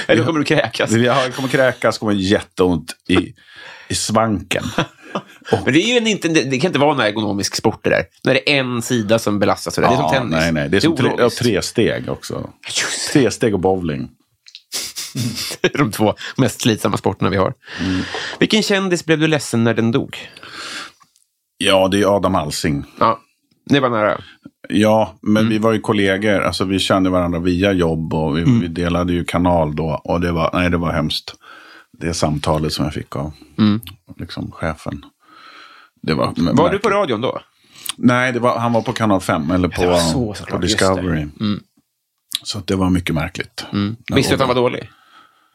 Eller (laughs) då kommer du kräkas. Jag kommer kräkas, kommer jätteont i, i svanken. (laughs) Men det, är ju inte, det, det kan inte vara en ergonomisk sport det där. När det är en sida som belastas. Det är som Ja, tennis. Nej, nej. Det är som tre, ja, tre steg också. Tre steg och bowling. Det (laughs) är de två mest slitsamma sporterna vi har. Mm. Vilken kändis blev du ledsen när den dog? Ja, det är Adam Alsing. Ja, det var nära. Ja, men vi var ju kollegor. Alltså, vi kände varandra via jobb och vi, vi delade ju kanal då. Och det var, nej, det var hemskt. Det samtalet som jag fick av liksom, chefen. Det var, Var du på radion då? Nej, var, han var på kanal 5 eller på, var så, på. Discovery. Så att det var mycket märkligt. Visste du att han var dålig?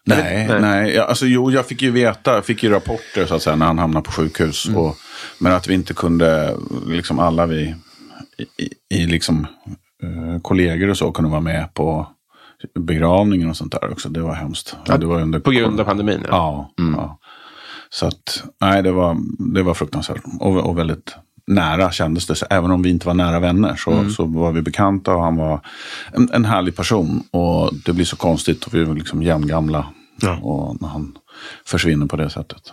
Nej, Nej. nej. Ja, alltså, jo, jag fick ju veta, jag fick ju rapporter så att säga, när han hamnade på sjukhus. Mm. Och, men att vi inte kunde, liksom alla vi i, i, liksom, eh, kollegor och så kunde vara med på begravningen och sånt där också. Det var hemskt. Ja, det var under, På grund av pandemin? Ja. Ja, ja. Så att, nej, det var, det var fruktansvärt. Och, och väldigt nära kändes det. Så även om vi inte var nära vänner så, så var vi bekanta och han var en, en härlig person. Och det blir så konstigt och vi var liksom jämngamla. Och när han försvinner på det sättet.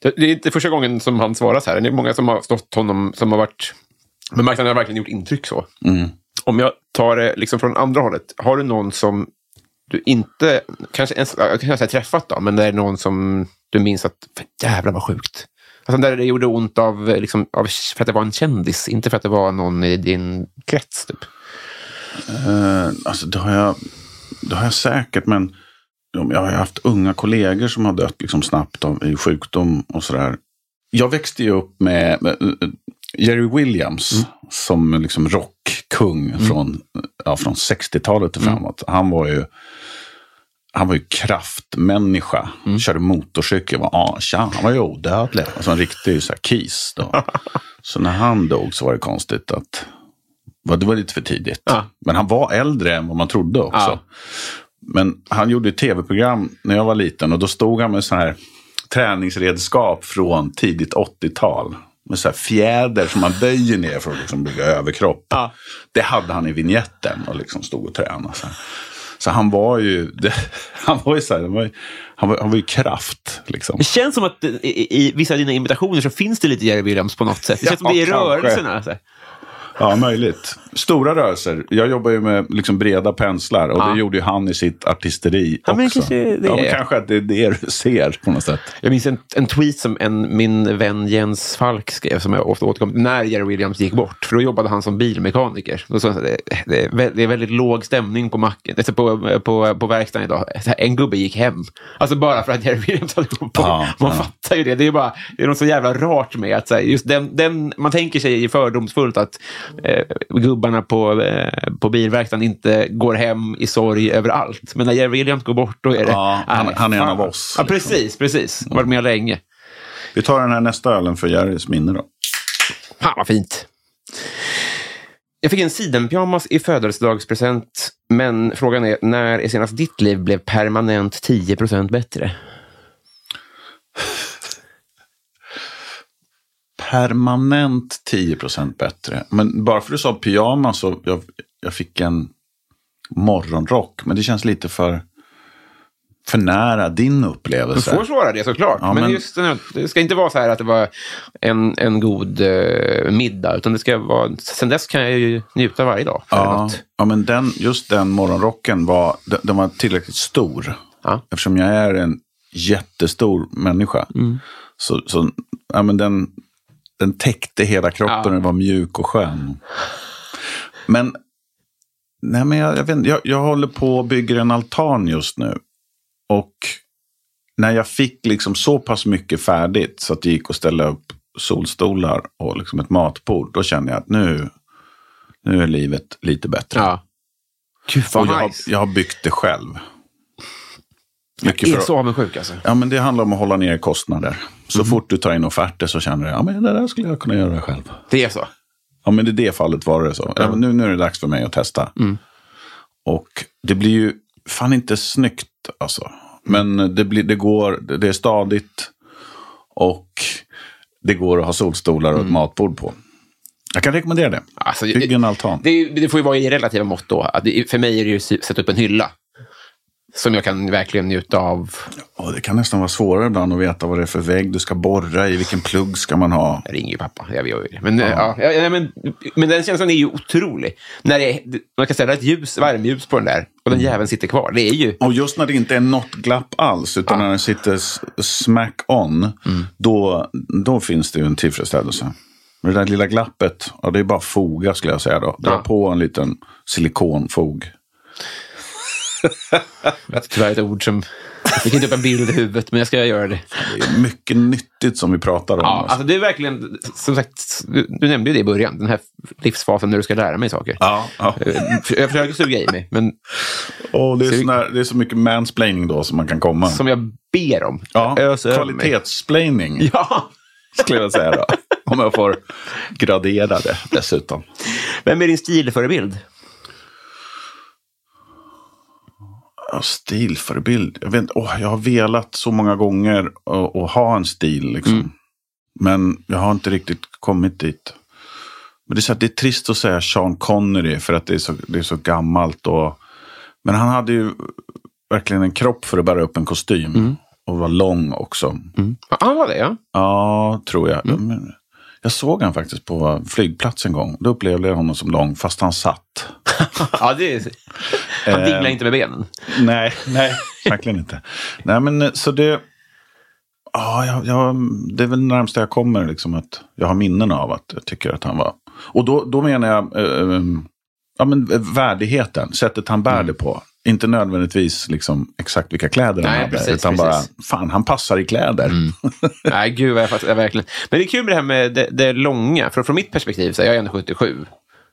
Det är inte första gången som han svarar så här. Det är många som har stått honom, som har varit... Men marknaden har verkligen gjort intryck så. Mm. Om jag tar det liksom från andra hållet. Har du någon som du inte, kanske ens, jag kan säga träffat då, men det är någon som du minns att, jävlar vad sjukt. Alltså där det gjorde ont av, liksom, av, för att det var en kändis, inte för att det var någon i din krets. Typ. Eh, alltså det har, jag, det har jag säkert, men jag har haft unga kollegor som har dött liksom snabbt av, i sjukdom och sådär. Jag växte ju upp med, med eh, Jerry Williams som liksom rockkung från, ja, från 60-talet och framåt. Han var ju han var ju kraftmänniska. Körde motorcykel, var asha. Han var ju odödlig. Alltså en riktig så här, kis. Då. (laughs) så när han dog så var det konstigt att det var lite för tidigt. Ja. Men han var äldre än vad man trodde också. Ja. Men han gjorde ett tv-program när jag var liten och då stod han med så här träningsredskap från tidigt 80-tal. Med så här fjäder som man böjer ner för att liksom bygga överkropp. Ja. Det hade han i vignetten och liksom stod och tränade. Så, så han var ju, det, (laughs) han var ju så här, han var, han var, han var ju kraft. Liksom. Det känns som att i, i, vissa av dina imitationer så finns det lite Jerry Williams på något sätt. Det känns Ja, som det är i rörelserna. Så här. Ja, möjligt. Stora rörelser. Jag jobbar ju med liksom breda penslar och Ja. det gjorde ju han i sitt artisteri Ja, också. kanske det ja, är. kanske att det är det du ser på något sätt. Jag minns en, en tweet som en, min vän Jens Falk skrev, som jag ofta återkom till, när Jerry Williams gick bort. För då jobbade han som bilmekaniker. Så det, det, är väldigt låg stämning på, macken, alltså på, på, på verkstaden idag. En gubbe gick hem. Alltså bara för att Jerry Williams hade gått bort. Ja, man ja. fattar ju det. Det är, bara, det är något så jävla rart med att så här, just den, den, man tänker sig fördomsfullt att eh, gubbarna på, eh, på bilverkstaden inte går hem i sorg över allt. Men när Jerry Williams går bort, då är det... Ja, han- Nej, han är en fan. av oss, Ja, liksom. precis. precis. Varit med länge. Vi tar den här nästa ölen för Jerrys minne då. Fan vad fint. Jag fick en sidenpyjamas i födelsedagspresent, men frågan är när är senast ditt liv blev permanent 10% bättre? Permanent 10% bättre. Men bara för att du sa pyjamas så jag, jag fick en morgonrock. Men det känns lite för, för nära din Du upplevelse. får svara det såklart. Ja, men men- just det ska inte vara så här att det var en, en god eh, middag, utan det ska vara... Sen dess kan jag ju njuta varje dag. Ja, ja, men den, just den morgonrocken var, den, den var tillräckligt stor. Ja. Eftersom jag är en jättestor människa. Mm. Så, så ja, men den, den täckte hela kroppen Ja. och den var mjuk och skön. Men, nej, men jag, jag, vet, jag, jag håller på och bygger en altan just nu. Och när jag fick liksom så pass mycket färdigt så att det gick att ställa upp solstolar och liksom ett matbord. Då kände jag att nu, nu är livet lite bättre. Ja. Gud vad Och jag, har, nice. jag har byggt det själv. Mycket Jag är för- så avundsjuk alltså. Ja, men det handlar om att hålla ner kostnader. Så Mhm. fort du tar in offerter så känner du ja, men det där skulle jag kunna göra själv. Det är så? Ja, men i det fallet var det så. Men nu, nu är det dags för mig att testa. Mm. Och det blir ju fan inte snyggt alltså. Men det, blir, det går, det är stadigt. Och det går att ha solstolar och Mm. ett matbord på. Jag kan rekommendera det. Alltså, Bygg en altan. Det, det får ju vara i relativa mått då. För mig är det ju att sätta upp en hylla. Som jag kan verkligen njuta av. Och det kan nästan vara svårare ibland att veta vad det är för vägg du ska borra i. Vilken plugg ska man ha? Jag ringer ju pappa. Jag gör ju det. Men, ja. Ja, ja, men, men den känslan är ju otrolig. När det, man kan ställa ett ljus, varmljus på den där och den jäveln sitter kvar. Det är ju... Och just när det inte är något glapp alls, utan när den sitter smack on, då, då finns det ju en tillfredsställelse. Men det där lilla glappet, ja, det är bara foga skulle jag säga då. Dra Ja. på en liten silikonfog. (laughs) Tyvärr ett ord som... Jag fick inte upp en bild i huvudet, men jag ska göra det. Det är mycket nyttigt som vi pratar om. Ja, alltså. alltså det är verkligen, som sagt, du, du nämnde ju det i början, den här livsfasen när du ska lära mig saker. ja, ja. Eh, Jag försöker suga i mig, men Och det, är Så där, det är så mycket mansplaining då som man kan komma. som jag ber om. ja, kvalitetsplaining (laughs) Ja! skulle jag säga då. Om jag får gradera det dessutom. Vem är din stilförebild? Ja, stilförebild. Jag, vet, åh, jag har velat så många gånger att ha en stil. Liksom. Men jag har inte riktigt kommit dit. Men det är, så det är trist att säga Sean Connery för att det är så, det är så gammalt. Och, men han hade ju verkligen en kropp för att bära upp en kostym. Och var lång också. Ja, han var det, ja. Ja, tror jag. Men Jag såg han faktiskt på flygplats en gång. Då upplevde jag honom som lång, fast han satt. (laughs) ja det är... Han dinglar inte med benen. Nej, nej, verkligen inte. Nej, men eh, så det... Ja, jag, jag, det är väl närmast jag kommer, liksom, att jag har minnen av att jag tycker att han var... Och då, då menar jag eh, eh, ja, men värdigheten, sättet han bär det på. Inte nödvändigtvis liksom, exakt vilka kläder han Nej, hade, precis, utan precis. bara, fan, han passar i kläder. (laughs) Nej, gud vad jag fattar, verkligen. Men det är kul med det här med det, det långa. För från mitt perspektiv, så är jag är 1,77.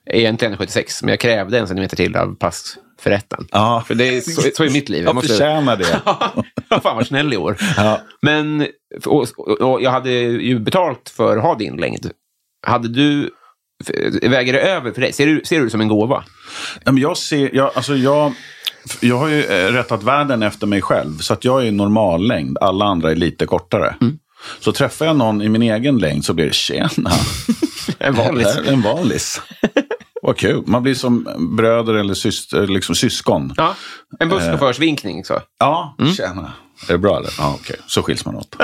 Egentligen 1,76, men jag krävde en centimeter till av passförrättaren. Ja. För det är, så, så är mitt liv. Jag förtjänar det. (laughs) Ja, Fan vad snäll i år. Ja. Men och, och, jag hade ju betalt för att ha din längd. Hade du väger det över för dig? Ser du, ser du det som en gåva? Ja, men jag, ser, jag, alltså jag, jag har ju eh, rättat världen efter mig själv. Så att jag är normallängd. Alla andra är lite kortare. Så träffar jag någon i min egen längd så blir det tjena. (laughs) En är En vanlis. Vad kul. Man blir som bröder eller syster, liksom syskon. Ja, en busschaufförsvinkning. Så. Ja, tjena. Är det bra eller? Ja, okej. Så skiljs man åt.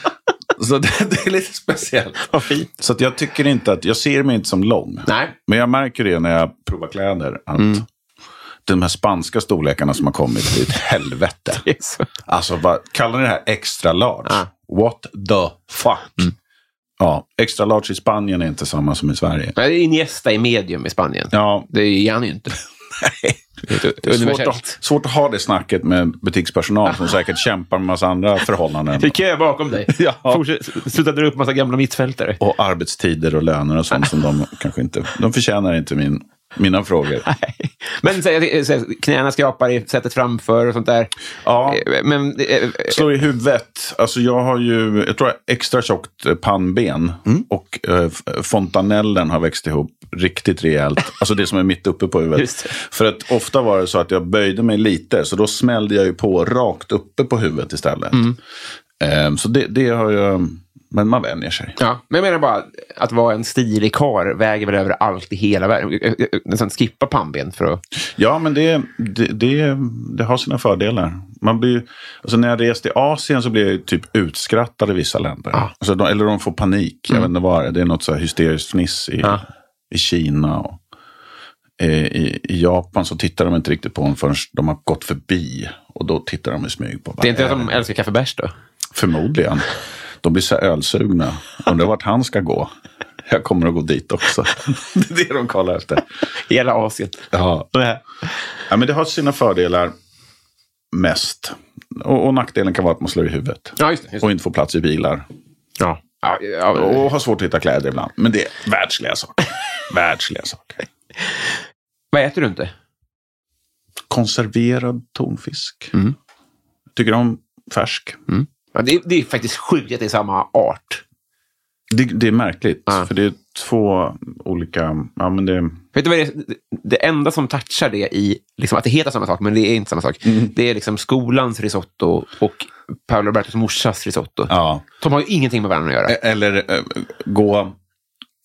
(laughs) så det, det är lite speciellt. Vad fint. Så att jag tycker inte att, jag ser mig inte som lång. Nej. Men jag märker det när jag provar kläder. Att de här spanska storlekarna som har kommit, det är ett helvete. Det är så. Alltså, vad, kallar ni det här extra large? Ja. What the fuck? Ja, extra large i Spanien är inte samma som i Sverige. Nej, det är Iniesta i medium i Spanien. Ja, Det är han ju inte. (laughs) Ett det är svårt att, svårt att ha det snacket med butikspersonal som (laughs) säkert kämpar med massa andra förhållanden. Det kö bakom dig. (laughs) Ja. Fortsätt, sluta dra upp massa gamla mittfältare. Och arbetstider och löner och sånt som de kanske inte... De förtjänar inte min, mina frågor. (laughs) Men så, så, knäna skrapar i sättet framför och sånt där. Ja. Eh, Men eh, Slå i huvudet. Alltså jag har ju, jag tror jag extra tjockt eh, pannben. Och eh, fontanellen har växt ihop riktigt rejält. Alltså det som är mitt uppe på huvudet. För att ofta var det så att jag böjde mig lite. Så då smällde jag ju på rakt uppe på huvudet istället. Eh, så det, det har jag, men man vänjer sig. Ja, men jag menar bara att vara en stilig kar väger väl över allt i hela världen. Nästan skippa pannben för att... Ja, men det, det, det, det har sina fördelar. Man blir, alltså när jag reste i Asien så blev jag typ utskrattad i vissa länder. Alltså de, eller de får panik. Jag vet inte vad det är. Det är något så här hysteriskt fniss i, Ja. i Kina. Och, eh, i, I Japan så tittar de inte riktigt på en förrän de har gått förbi. Och då tittar de i smyg på Det är inte att de älskar kaffebärs då? Förmodligen. De blir så ölsugna. Undrar vart han ska gå. Jag kommer att gå dit också. (laughs) det är det de kollar efter. Hela Asien. Ja. Ja, men det har sina fördelar mest. Och, och nackdelen kan vara att man slår i huvudet. Ja, just det. Just det. Och inte får plats i bilar. Ja. Ja, ja, Och har svårt att hitta kläder ibland. Men det är världsliga saker. (laughs) världsliga saker. Vad äter du inte? Konserverad tonfisk. Mm. Tycker om färsk. Ja, det, är, det är faktiskt sjukt att det är samma art. Det, det är märkligt. Ja. För det är två olika... Ja, men det, Vet du vad det, är? det enda som touchar det i, liksom, att det heter samma sak, men det är inte samma sak. Det är liksom skolans risotto och Paolo Robertos morsas risotto. ja. De har ju ingenting med varandra att göra. E- Eller eh, gå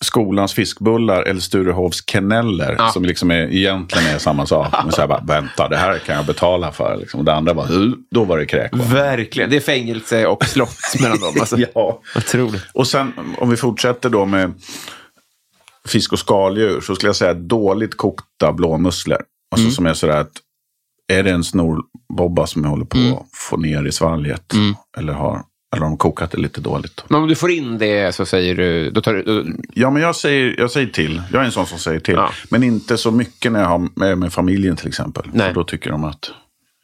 skolans fiskbullar eller Sturehovs kenneller. Ja. Som liksom är, egentligen är samma sak. (laughs) Men så här bara, vänta, det här kan jag betala för. Liksom. Och det andra bara, "Hu", då var det kräk. va? Verkligen. Det är fängelse och slott mellan dem. Alltså. (laughs) Ja. Otroligt. Och sen om vi fortsätter då med fisk och skaldjur. Så skulle jag säga dåligt kokta blåmusslor. Alltså som är sådär att är det en snorbobba som jag håller på att få ner i svalget. Eller har eller har de kokat det lite dåligt. Men om du får in det så säger du... Då tar då, Ja, men jag säger, jag säger till. Jag är en sån som säger till. Ja. Men inte så mycket när jag har med, med familjen till exempel. Nej. För då tycker de att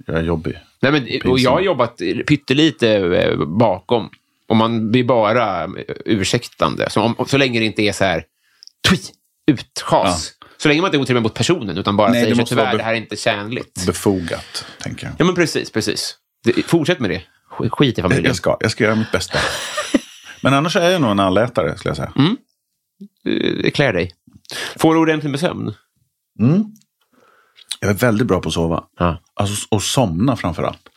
jag är jobbig. nej, men, och jag har jobbat pyttelite eh, bakom. Och man blir bara eh, ursäktande. Så, om, så länge det inte är så här... Tui, utschas. Så länge man inte är otrevlig mot personen, utan bara Nej, säger vara tyvärr, det här är inte tjänligt. Befogat, tänker jag. Ja, men precis, precis. Det, fortsätt med det. Sk- Skit i familjen. Jag ska, jag ska göra mitt bästa. (laughs) Men annars är jag nog en allätare, skulle jag säga. Det klär dig. Får du ordentligt med sömn? Jag är väldigt bra på att sova. Ja. Alltså, och somna framför allt.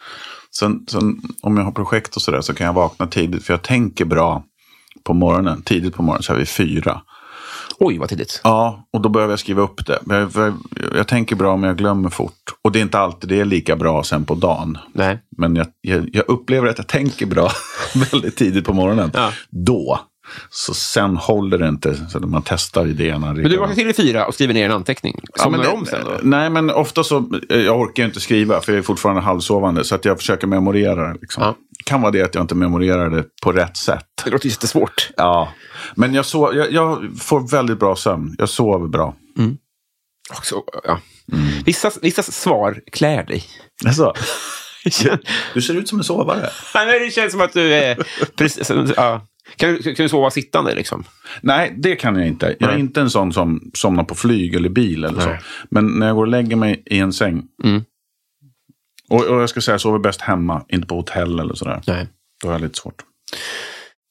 Sen, sen om jag har projekt och sådär så kan jag vakna tidigt. För jag tänker bra på morgonen. Tidigt på morgonen så är vi fyra. Oj, vad tidigt. Ja, och då behöver jag skriva upp det. Jag, jag, jag tänker bra men jag glömmer fort. Och det är inte alltid det är lika bra sen på dagen. Nej. Men jag, jag, jag upplever att jag tänker bra (laughs) väldigt tidigt på morgonen. Ja. Då. Så sen håller det inte. Så man testar idéerna. Men du vaknar till i fyra och skriver ner en anteckning. Somnar det- om sen då? Nej, men ofta så, eh, jag orkar ju inte skriva för jag är fortfarande halvsovande. Så att jag försöker memorera. Liksom. Ja. kan vara det att jag inte memorerar det på rätt sätt. Det låter jättesvårt. Ja, men jag, sov, jag, jag får väldigt bra sömn. Jag sover bra. Också, ja. Vissa, vissa svar klär dig. Alltså, (laughs) du ser ut som en sovare. Nej, det känns som att du är... Precis, ja. Kan, du, kan du sova sittande liksom? Nej, det kan jag inte. Jag är Nej. inte en sån som somnar på flyg eller bil eller så. Nej. Men när jag går och lägger mig i en säng. Mm. Och, och jag ska säga, jag sover bäst hemma, inte på hotell eller sådär. Nej. Då har jag lite svårt.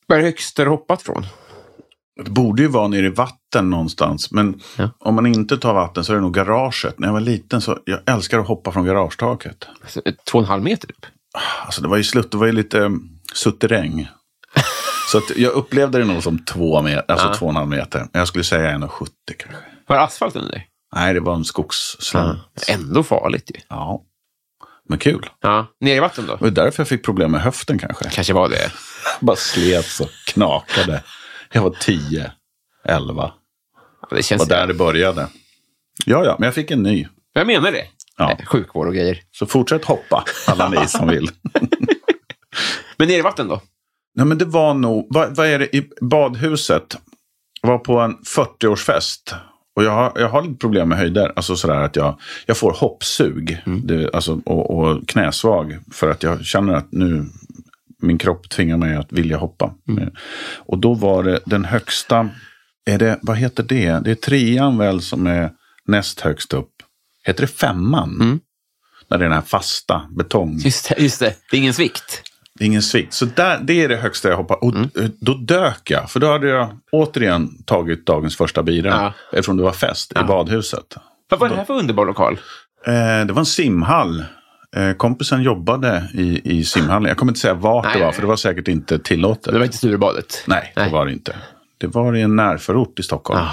Vad är det högsta du hoppat från? Det borde ju vara nere i vatten någonstans. Men Ja. om man inte tar vatten så är det nog garaget. När jag var liten så jag älskar att hoppa från garagetaket. Alltså, två och en halv meter typ. Alltså det var ju slut, det var ju lite um, sutteräng. Så jag upplevde det nog som två, meter, alltså Ja. två och en halv meter. Jag skulle säga 1,70 kanske. Var det asfalt under dig? Nej, det var en skogsslam. Ändå farligt ju. Ja. Men kul. Ja. Ner i vatten då? Det var därför jag fick problem med höften kanske. Kanske var det. (laughs) Bara slet så knakade. Jag var 10, 11. Ja, Det Det känns... var där det började. Ja, ja, men jag fick en ny. Jag menar det. Ja. Eh, Sjukvård och grejer. Så fortsätt hoppa, alla ni som vill. (laughs) Men ner i vatten då? Nej, men det var nog, vad, vad är det i badhuset? Jag var på en 40-årsfest. Och jag har, jag har lite problem med höjder. Alltså sådär att jag, jag får hoppsug. Det, alltså, och, och knäsvag. För att jag känner att nu, min kropp tvingar mig att vilja hoppa. Och då var det den högsta, är det, vad heter det? Det är trean väl som är näst högst upp. Heter det femman? När det är den här fasta betong. Just det, just det. Det är ingen svikt. Det ingen svikt. Så där, det är det högsta jag hoppar. Och Mm. eh, då dök jag. För då hade jag återigen tagit dagens första bira. Ja. Eftersom det var fest i badhuset. Vad var det här för underbar lokal? Eh, det var en simhall. Eh, kompisen jobbade i, i simhallen. Jag kommer inte säga vart Nej, det var. nej. För det var säkert inte tillåtet. Det var inte Sturebadet? Nej, det Nej. var det inte. Det var i en närförort i Stockholm. Ah.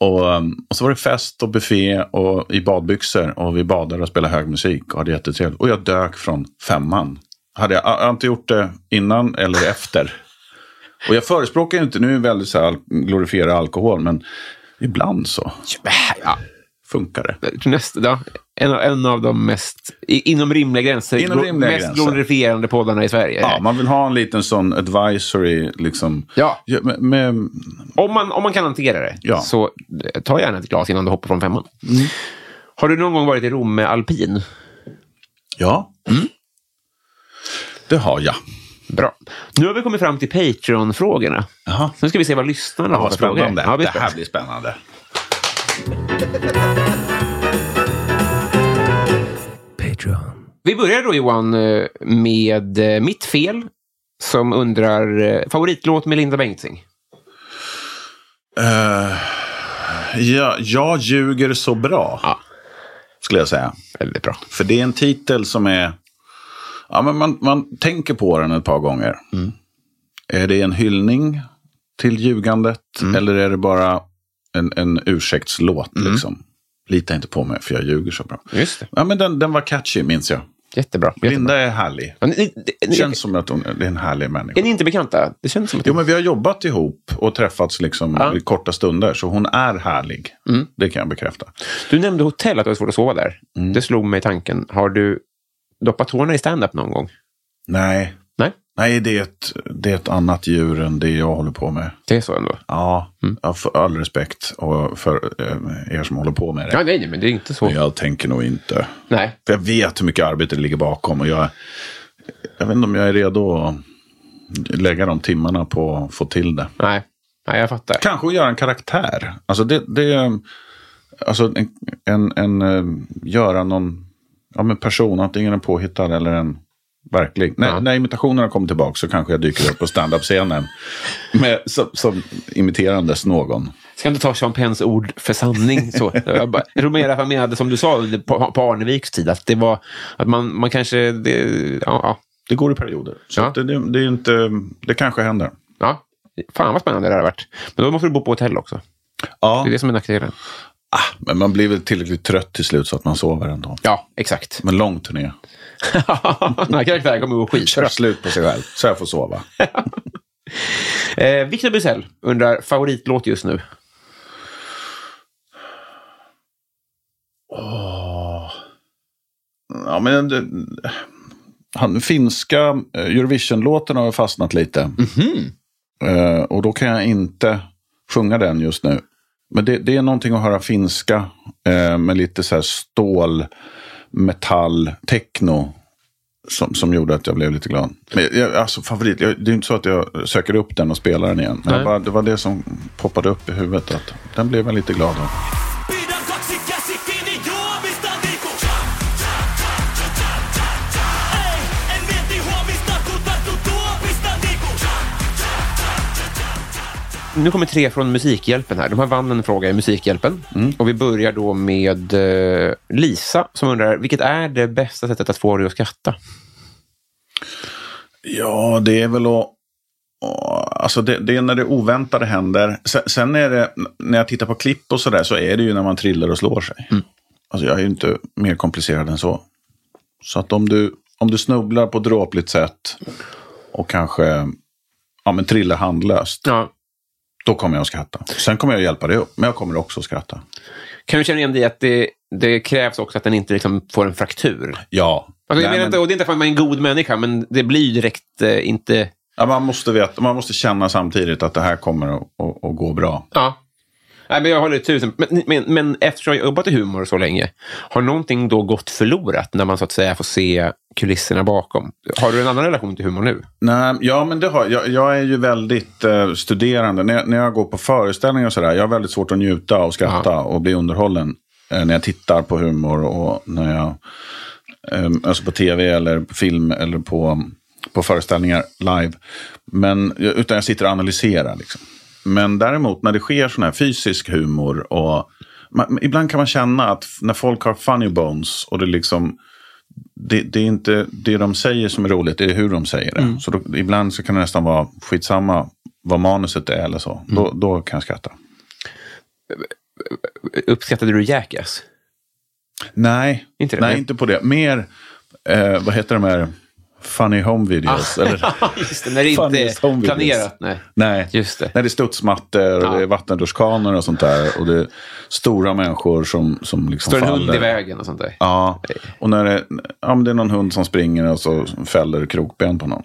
Och, um, och så var det fest och buffé och i badbyxor. Och vi badade och spelade hög musik och hade jättetrevligt. Och jag dök från femman. Hade jag, jag inte gjort det innan eller efter. Och jag förespråkar ju inte, nu är väldigt så här, glorifiera alkohol, men ibland så Ja, funkar det. tror nästa, ja, en, av- en av de mest, inom rimliga gränser, Inom rimliga mest gränser. glorifierande poddarna i Sverige. Ja, man vill ha en liten sån advisory, liksom. Ja. med, med, Om, man, om man kan hantera det, Ja. så eh, ta gärna ett glas innan du hoppar från femman. Har du någon gång varit i Rom med alpin? ja. Det har jag. Bra. Nu har vi kommit fram till Patreon-frågorna. Jaha. Nu ska vi se vad lyssnarna Ja, har för frågor. spännande. Ja, det här blir spännande. Vi börjar då Johan eh, med eh, Mitt fel, som undrar eh, favoritlåt med Linda Bengtzing. Uh, ja, jag ljuger så bra. Ja. Skulle jag säga. Väldigt bra. För det är en titel som är... Ja, men man, man tänker på den ett par gånger. Är det en hyllning till ljugandet? Eller är det bara en, en ursäktslåt? Liksom? Lita inte på mig för jag ljuger så bra. Just det. Ja, men den, den var catchy minns jag. Jättebra. Jättebra. Linda är härlig. Ja, ni, Det ni, känns som att hon är en härlig människa. är ni inte bekanta? Det känns som att... Jo, men vi har jobbat ihop och träffats liksom Ja. i korta stunder. Så hon är härlig. Det kan jag bekräfta. Du nämnde hotell, att du har svårt att sova där. Mm. Det slog mig i tanken. Har du doppat tårna i stand-up någon gång? Nej, Nej, Nej det, är ett, det är ett annat djur än det jag håller på med. det är så ändå. Ja, har för all respekt och för eh, er som håller på med det. Ja, nej, men det är inte så. Jag tänker nog inte. Nej. För jag vet hur mycket arbete det ligger bakom. Och jag, jag vet inte om jag är redo att lägga de timmarna på att få till det. Nej. nej, jag fattar. Kanske att göra en karaktär. Alltså det, det alltså en, en, en eh, göra någon ja, men person, antingen en påhittad eller en verklig. När, Ja. när imitationerna kommer tillbaka så kanske jag dyker upp på standup-scenen (laughs) med, som, som imiterandes någon. Ska inte ta Penns ord för sanning. Så. (laughs) Jag, bara, jag tror mer menade, som du sa, på, på Arneviks tid, att det var att man, man kanske... Det, ja, ja, Det går i perioder. Så Ja. det, det, det är inte, det kanske händer. ja. Fan vad spännande det hade varit. Men då måste du bo på hotell också. Ja, Det är det som är nackdelen. Ah, men man blir väl tillräckligt trött till slut så att man sover ändå. Ja, exakt. Men lång turné. (laughs) Den här karaktären kommer att gå Kör skittrött. slut på sig själv, så jag får sova. (laughs) Eh, Victor Bysell undrar favoritlåt just nu. Ja, men det, han, finska eh, Eurovision-låten har fastnat lite. Eh, och då kan jag inte sjunga den just nu. Men det, det är någonting att höra finska eh, med lite så här stål, metall, techno. Som, som gjorde att jag blev lite glad. Men jag, alltså favorit, jag, det är inte så att jag söker upp den och spelar den igen. Men bara, det var det som poppade upp i huvudet. Att den blev jag lite glad av. nu kommer tre från Musikhjälpen här. De har vann en fråga i Musikhjälpen. Och vi börjar då med eh, Lisa som undrar, vilket är det bästa sättet att få dig att skratta? Ja, det är väl att... Alltså det, det är när det oväntade händer. Sen, sen är det, när jag tittar på klipp och sådär, så är det ju när man trillar och slår sig. Alltså jag är ju inte mer komplicerad än så. Så att om du, om du snubblar på ett dråpligt sätt och kanske ja, men trillar handlöst, Ja. Då kommer jag att skratta. Sen kommer jag att hjälpa dig upp, men jag kommer också att skratta. Kan du känna igen dig att det, det krävs också att den inte liksom får en fraktur? Ja. Alltså, jag Nej, menar men- inte, och det är inte för att man är en god människa, men det blir direkt eh, inte... ja, man, måste veta, man måste känna samtidigt att det här kommer att, att, att gå bra. Ja. Nej, men jag håller tusen. Men, men, men eftersom jag har jobbat i humor så länge, har någonting då gått förlorat när man så att säga får se kulisserna bakom? Har du en annan relation till humor nu? Nej, ja, men det har jag. Jag är ju väldigt eh, studerande. När, jag- när jag går på föreställningar och sådär, jag har väldigt svårt att njuta och skratta och bli underhållen eh, när jag tittar på humor och när jag, eh, alltså på tv eller på film eller på, på föreställningar live. Men, utan jag sitter och analyserar. Liksom. Men däremot när det sker sån här fysisk humor och man, ibland kan man känna att när folk har funny bones och det liksom det, det är inte det de säger som är roligt, det är hur de säger det. Så då, ibland så kan det nästan vara skitsamma vad manuset är eller så. Då, då kan jag skratta. Uppskattade du Jackass? Nej, Inte det? nej Nej. inte på det. Mer, eh, vad heter de här funny home videos? eller? (laughs) Just det, när det inte är planerat. Nej. Nej, Just det. när det är studsmattor och Ja. det är vattenrutschkanor och sånt där. Och det är stora människor som, som liksom Står en faller. hund i vägen och sånt där. Ja, och när det, ja, men det är någon hund som springer och så fäller krokben på någon.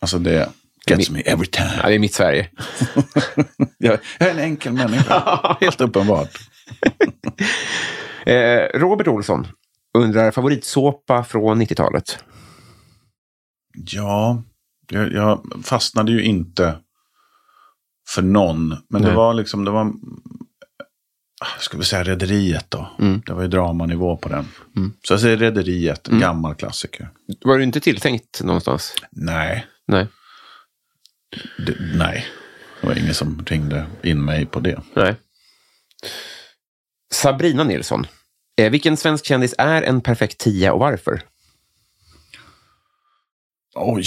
Alltså det gets me every time. Ja, det är mitt Sverige. (laughs) Jag är en enkel människa, (laughs) helt uppenbart. Eh, Robert Olsson undrar favoritsåpa från 90-talet. Ja, jag, jag fastnade ju inte för någon. Men det Nej. var liksom, det var, ah, ska vi säga Rederiet då. Mm. Det var ju dramanivå på den. Så jag säger Rederiet, en gammal klassiker. Var du inte tilltänkt någonstans? Nej, Nej. det, nej. Det var ingen som ringde in mig på det. Nej. Sabrina Nilsson. Eh, vilken svensk kändis är en perfekt tia och varför? Oj,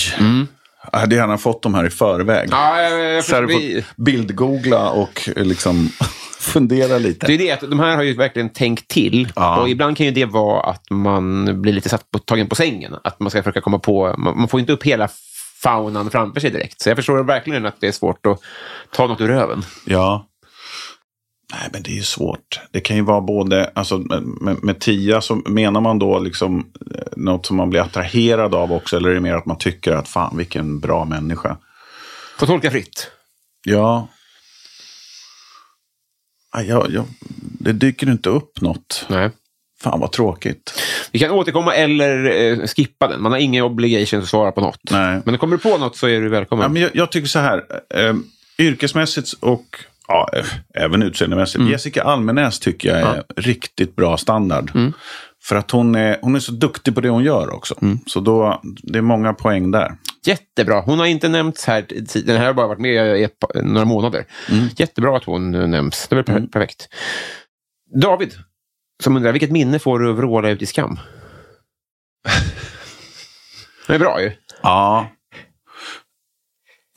jag hade gärna fått de här i förväg. Ja, jag, jag, Så vi, bildgoogla och eh, liksom (laughs) fundera lite. det är det att de här har ju verkligen tänkt till. Ja. Och ibland kan ju det vara att man blir lite satt på, tagen på sängen. Att man ska försöka komma på... Man, man får inte upp hela faunan framför sig direkt. Så jag förstår verkligen att det är svårt att ta något ur röven. Ja. Nej, men det är ju svårt. Det kan ju vara både, alltså med, med, tia så menar man då liksom eh, något som man blir attraherad av också. Eller är det mer att man tycker att fan vilken bra människa. Får tolka fritt. Ja. Ja, ja, ja. Det dyker inte upp något. Nej. Fan vad tråkigt. Vi kan återkomma eller eh, skippa den. Man har ingen obligation att svara på något. Nej. Men kommer du på något så är du välkommen. Ja, men jag, jag tycker så här. Eh, yrkesmässigt och ja, även utseendemässigt. Jessica Almenäs tycker jag är riktigt bra standard. För att hon är, hon är så duktig på det hon gör också. Så då, det är många poäng där. Jättebra. Hon har inte nämnts här. Den här har bara varit med i några månader. Jättebra att hon nämns. Det är per- perfekt. David, som undrar, vilket minne får du av vråla ut i skam? (laughs) Det är bra ju. Ja.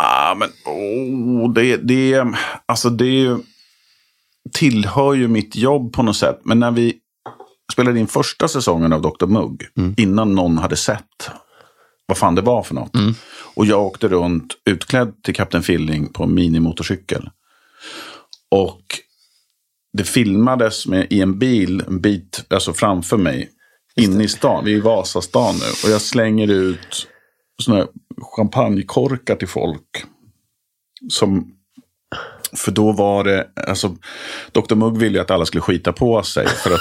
Ja, men oh, det, det, alltså det tillhör ju mitt jobb på något sätt. Men när vi spelade in första säsongen av Dr. Mugg, innan någon hade sett vad fan det var för något. Och jag åkte runt utklädd till Kapten Filling på minimotorcykel. Och det filmades med, i en bil en bit alltså framför mig. Inne i stan. Vi är i Vasastan nu. Och jag slänger ut såna här champagnekorkar till folk. Som, för då var det, alltså, Dr. Mugg ville ju att alla skulle skita på sig. För att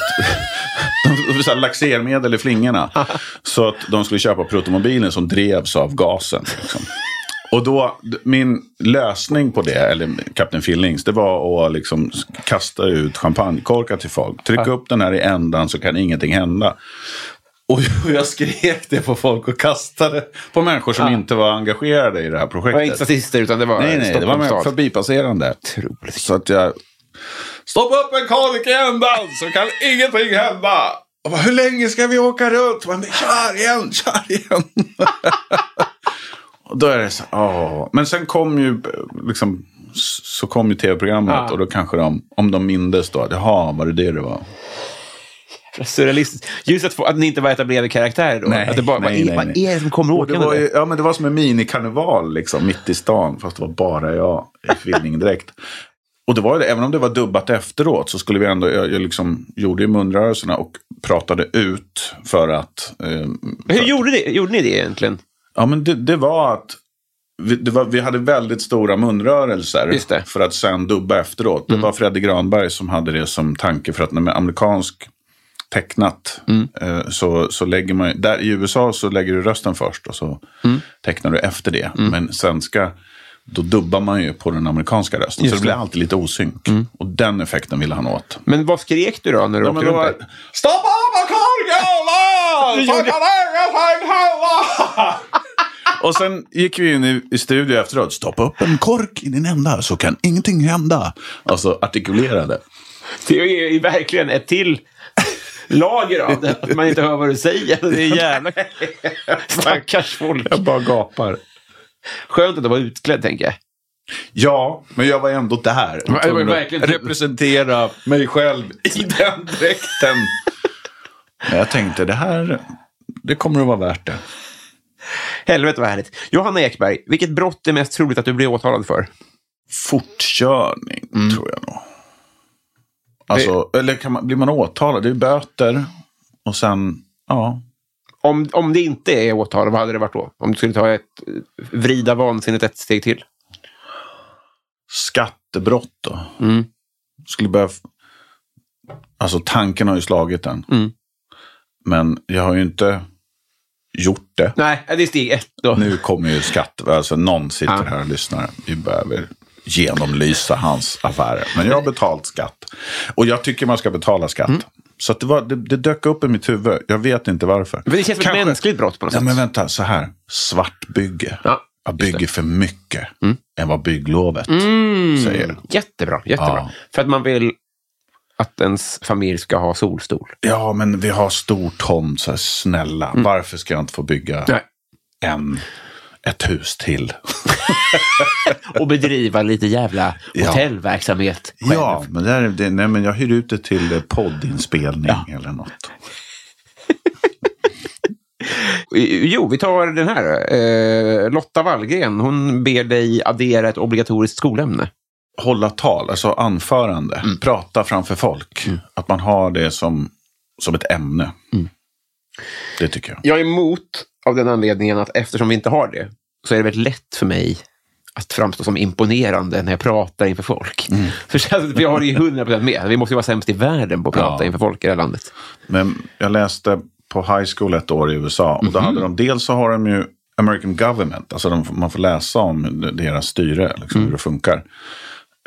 de (laughs) så här laxermedel i flingorna. Så att de skulle köpa protomobilen som drevs av gasen. Liksom. Och då, min lösning på det, eller Kapten Fillings, det var att liksom kasta ut champagnekorkar till folk. Trycka upp den här i ändan så kan ingenting hända. Och (laughs) jag skrek det på folk och kastade på människor som Ja. inte var engagerade i det här Det var projektet. inte statister, utan det var Nej, nej, det var förbipasserande. Otroligt. Så att jag... Stoppa upp en kork i ändan så kan ingenting hända. Och bara, Hur länge ska vi åka runt? Man, kör igen, kör igen. (laughs) och då är det så, åh. Men sen kom ju liksom, så kom ju tv-programmet Ja. och då kanske de, om de mindes då, jaha, var det det det var? Surrealistiskt. Just att, få, att ni inte var etablerade karaktärer då. Nej, att det bara, nej, vad, är, nej, vad är det som kommer Och det åkande? var ju, ja, men det var som en minikarneval liksom, mitt i stan, fast det var bara jag i tvillingdräkt. Och det var det, även om det var dubbat efteråt så skulle vi ändå, jag, jag liksom gjorde ju munrörelserna och pratade ut för att... Eh, Hur för, gjorde, det, gjorde ni det egentligen? Ja, men det, det var att vi, det var, vi hade väldigt stora munrörelser. Mm. för att sen dubba efteråt. Det var Fredrik Granberg som hade det som tanke för att när med amerikansk tecknat Mm. eh, så, så lägger man, där i USA så lägger du rösten först och så Mm. tecknar du efter det. Men svenska, då dubbar man ju på den amerikanska rösten. Just så det blir. Mm. alltid lite osynk. Och den effekten ville han åt. Men vad skrek du då när du Ja, åkte runt var, där? Stoppa hända! (laughs) (laughs) Och sen gick vi in i, i studio efteråt. Stoppa upp en kork i din ända så kan ingenting hända. Alltså artikulerade. Det är ju verkligen ett till lager av det. Att man inte hör vad du säger. Det är jävla (laughs) stackars folk. Jag bara gapar. Skönt att du var utklädd, tänker jag. Ja, men jag var ändå där. Ja, det var verkligen- representera mig själv i den dräkten. Men jag tänkte, det här det kommer att vara värt det. Helvete vad härligt. Johanna Ekberg, vilket brott är mest troligt att du blir åtalad för? Fortkörning, tror jag nog. Alltså, eller kan man, blir man åtalad? Det är böter. Och sen, ja. Om, om det inte är åtal, vad hade det varit då? Om du skulle ta ett vrida vansinnet ett steg till? Skattebrott då. Mm. Skulle börja... f- Alltså tanken har ju slagit den. Mm. Men jag har ju inte gjort det. Nej, det är steg ett då. Nu kommer ju skatt, alltså någon sitter Ja. här och lyssnar. Vi behöver genomlysa hans affärer. Men jag har betalt skatt. Och jag tycker man ska betala skatt. Mm. Så det, var, det, det dök upp i mitt huvud. Jag vet inte varför. Men det känns som ett mänskligt brott på något Ja, sätt. men vänta, så här. Svartbygge. Ja, jag bygger för mycket än vad bygglovet Mm. säger. Jättebra, jättebra. Ja. För att man vill att ens familj ska ha solstol. Ja, men vi har stor tomt, så här, snälla. Varför ska jag inte få bygga Mm. Nej. en, ett hus till? (laughs) Och bedriva lite jävla Ja. hotellverksamhet själv. Ja, men, där, är det, nej, men jag hyr ut det till eh, poddinspelning eller något. (laughs) Jo, vi tar den här. Eh, Lotta Wallgren, hon ber dig addera ett obligatoriskt skolämne. Hålla tal, alltså anförande. Mm. Prata framför folk. Att man har det som, som ett ämne. Mm. Det tycker jag. Jag är emot av den anledningen att eftersom vi inte har det så är det väldigt lätt för mig att framstå som imponerande när jag pratar inför folk. Så- (laughs) för jag har det ju 100% med. Vi måste ju vara sämst i världen på att prata Ja. inför folk i det här landet. Men jag läste på high school ett år i USA. Och då Mhm. hade de, dels så har de ju American government. Alltså de, man får läsa om deras styre, liksom, Mm. hur det funkar.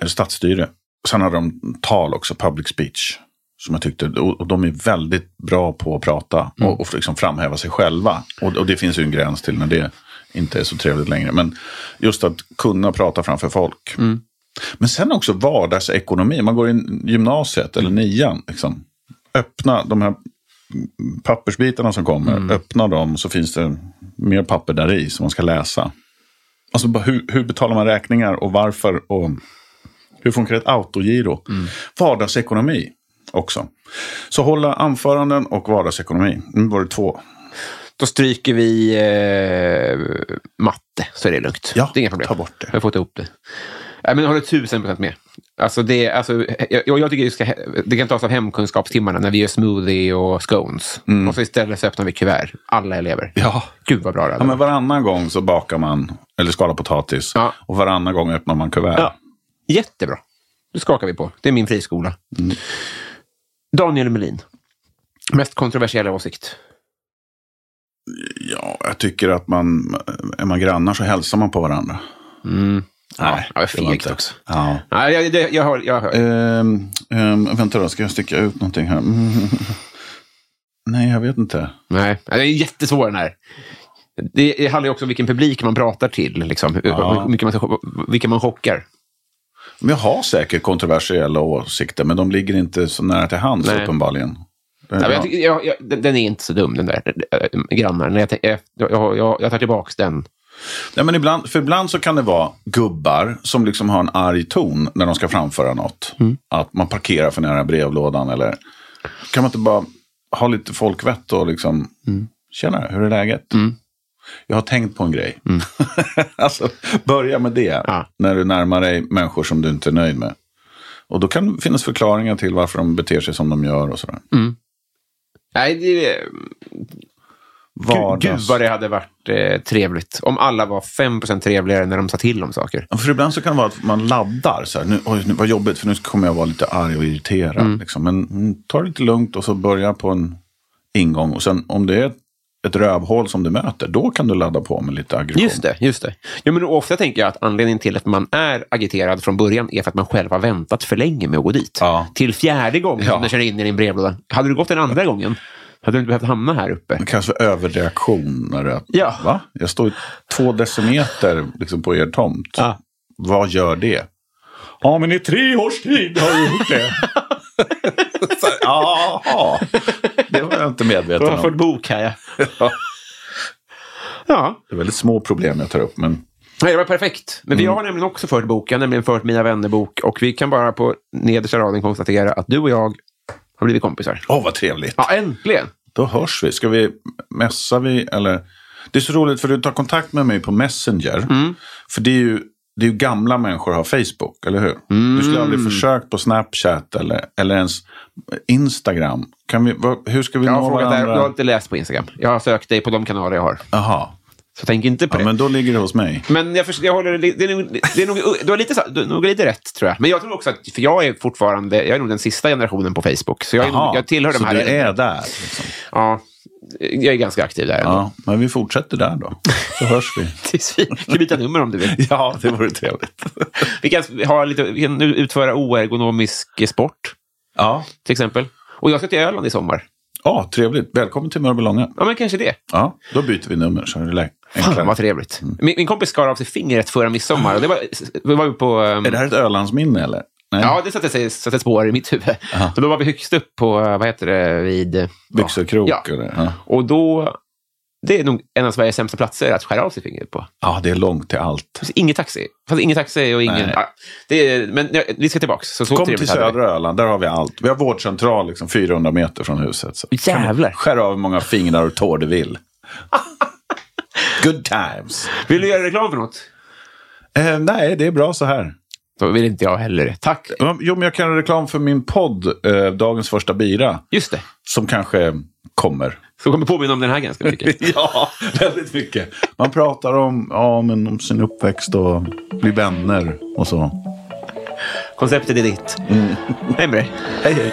Statsstyre. Sen har de tal också, public speech. Som jag tyckte, och och de är väldigt bra på att prata Mm. och, och liksom framhäva sig själva. Och, och det finns ju en gräns till när det inte är så trevligt längre. Men just att kunna prata framför folk. Mm. Men sen också vardagsekonomi. Man går i gymnasiet eller nian. Liksom. Öppna de här pappersbitarna som kommer. Öppna dem så finns det mer papper där i som man ska läsa. Alltså hur, hur betalar man räkningar och varför? Och hur funkar ett autogiro? Vardagsekonomi också. Så hålla anföranden och vardagsekonomi. Nu var det två. Då stryker vi eh, matte, så är det lugnt. Ja, det är inga problem. ta bort det. Jag har fått ihop det. Nej, men jag håller tusen procent med. Alltså det, alltså, jag, jag tycker det, ska, det kan tas av hemkunskapstimmarna när vi gör smoothie och scones. Och så istället så öppnar vi kuvert. Alla elever. Ja. Gud vad bra det Ja, men varannan gång så bakar man, eller skalar potatis. Ja. Och varannan gång öppnar man kuvert. Ja. Jättebra. Det skakar vi på. Det är min friskola. Daniel Melin. Mest kontroversiella åsikt. Ja, jag tycker att man, är man grannar så hälsar man på varandra. Mm. Nej, ja, det var fegt också. Ja. Nej, jag, jag, jag hör. Jag hör. Ehm, ehm, vänta då, ska jag sticka ut någonting här? (laughs) Nej, jag vet inte. Nej, det är jättesvår den här. Det det handlar ju också om vilken publik man pratar till. Liksom. Ja. Hur mycket man, vilka man chockar. Men jag har säkert kontroversiella åsikter, men de ligger inte så nära till hands Nej. uppenbarligen. Men bra. jag, jag, jag, den den är inte så dum, den där grannaren. Jag, tänk- jag, jag, jag, jag tar tillbaka den. Nej, men ibland, för ibland så kan det vara gubbar som liksom har en arg ton när de ska framföra något. Att man parkerar för nära brevlådan eller... Kan man inte bara ha lite folkvett och liksom... Tjena, hur är läget? Jag har tänkt på en grej. (laughs) alltså, börja med det Ja. när du närmar dig människor som du inte är nöjd med. Och då kan det finnas förklaringar till varför de beter sig som de gör och sådär. Nej, det, Gud, gud vad det hade varit eh, trevligt om alla var 5% trevligare när de sa till om saker. Ja, För ibland så kan det vara att man laddar. Så här, nu, oj, nu, vad jobbigt, för nu kommer jag vara lite arg och irriterad. Liksom. Men mm, ta det lite lugnt och så börja på en ingång. Och sen om det är ett, rövhål som du möter, då kan du ladda på med lite aggression. Just det. just det. Ja, men ofta tänker jag att anledningen till att man är agiterad från början är för att man själv har väntat för länge med att gå dit. Ja. Till fjärde gången Ja. som den kör in i din brevlåda. Hade du gått den andra gången hade du inte behövt hamna här uppe. Det för överreaktion. När det, Ja. Va? Jag står två decimeter liksom, på er tomt. Ja. Vad gör det? Ja, men i tre års tid har jag gjort det. (laughs) Jaha, det var jag inte medveten Jag har fått om. bok här, ja. Ja, ja. det är väldigt små problem jag tar upp, men Nej, det var perfekt. Men vi har nämligen också fört bok. Jag har nämligen fört Mina vänner-bok. Och vi kan bara på nedersta raden konstatera att du och jag har blivit kompisar. åh vad trevligt. Ja, äntligen! Då hörs vi. Ska vi, mässa vi eller? Det är så roligt för du tar kontakt med mig på Messenger. Mm. För det är ju, det är ju gamla människor har Facebook, eller hur? Du skulle aldrig Mm. försökt på Snapchat eller, eller ens Instagram. Kan vi, vad, hur ska vi Jag nå frågat där. varandra? Du har inte läst på Instagram. Jag har sökt dig på de kanaler jag har. Jaha, Så tänk inte på ja, det. men då ligger det hos mig. Men jag, förstår, jag håller, det är nog, det är nog, du har lite, så- du har nog lite rätt, tror jag. Men jag tror också att, för jag är fortfarande, jag är nog den sista generationen på Facebook. Så jag, Jaha, jag tillhör de så här. du är där? Liksom. Ja, jag är ganska aktiv där ändå. Ja, men vi fortsätter där då. Så hörs vi. (laughs) Tills vi kan byta nummer om du vill. (laughs) Ja, det vore trevligt. (laughs) Vi kan, ha lite, vi kan utföra oergonomisk sport, Ja, till exempel. Och jag ska till Öland i sommar. ja trevligt. Välkommen till Mörbylånga. Ja, men kanske det. Ja, då byter vi nummer så är det Fan, vad trevligt. Min, min kompis skar av sig fingret förra midsommar. Det var, var på... ehm, Är det här ett Ölandsminne eller? Nej. Ja, det satte sig satte spår i mitt huvud. Så då var vi högst upp på, eh, vad heter det, vid... eh, Byxelkrok Ja. Ja. Och då... Det är nog en av Sveriges sämsta platser att skära av sig fingret på. ja, det är långt till allt. Det finns ingen taxi. Fast ingen taxi och ingen... Ja, det är, men ja, vi ska tillbaka. Så, så Kom till södra Öland, där har vi allt. Vi har vårdcentral liksom 400 meter från huset. Så Jävlar. Skär av hur många fingrar och tår du vill. (laughs) Good times. Vill du göra reklam för något? Eh, nej, det är bra så här. Då vill inte jag heller. Tack. Jo, men jag kan göra reklam för min podd, eh, Dagens första bira, Just det. som kanske kommer. Så kommer påminna om den här ganska mycket. (laughs) ja, väldigt mycket. Man pratar om, ja, men om sin uppväxt och bli vänner och så. Konceptet är ditt. Hej med dig. Hej, hej.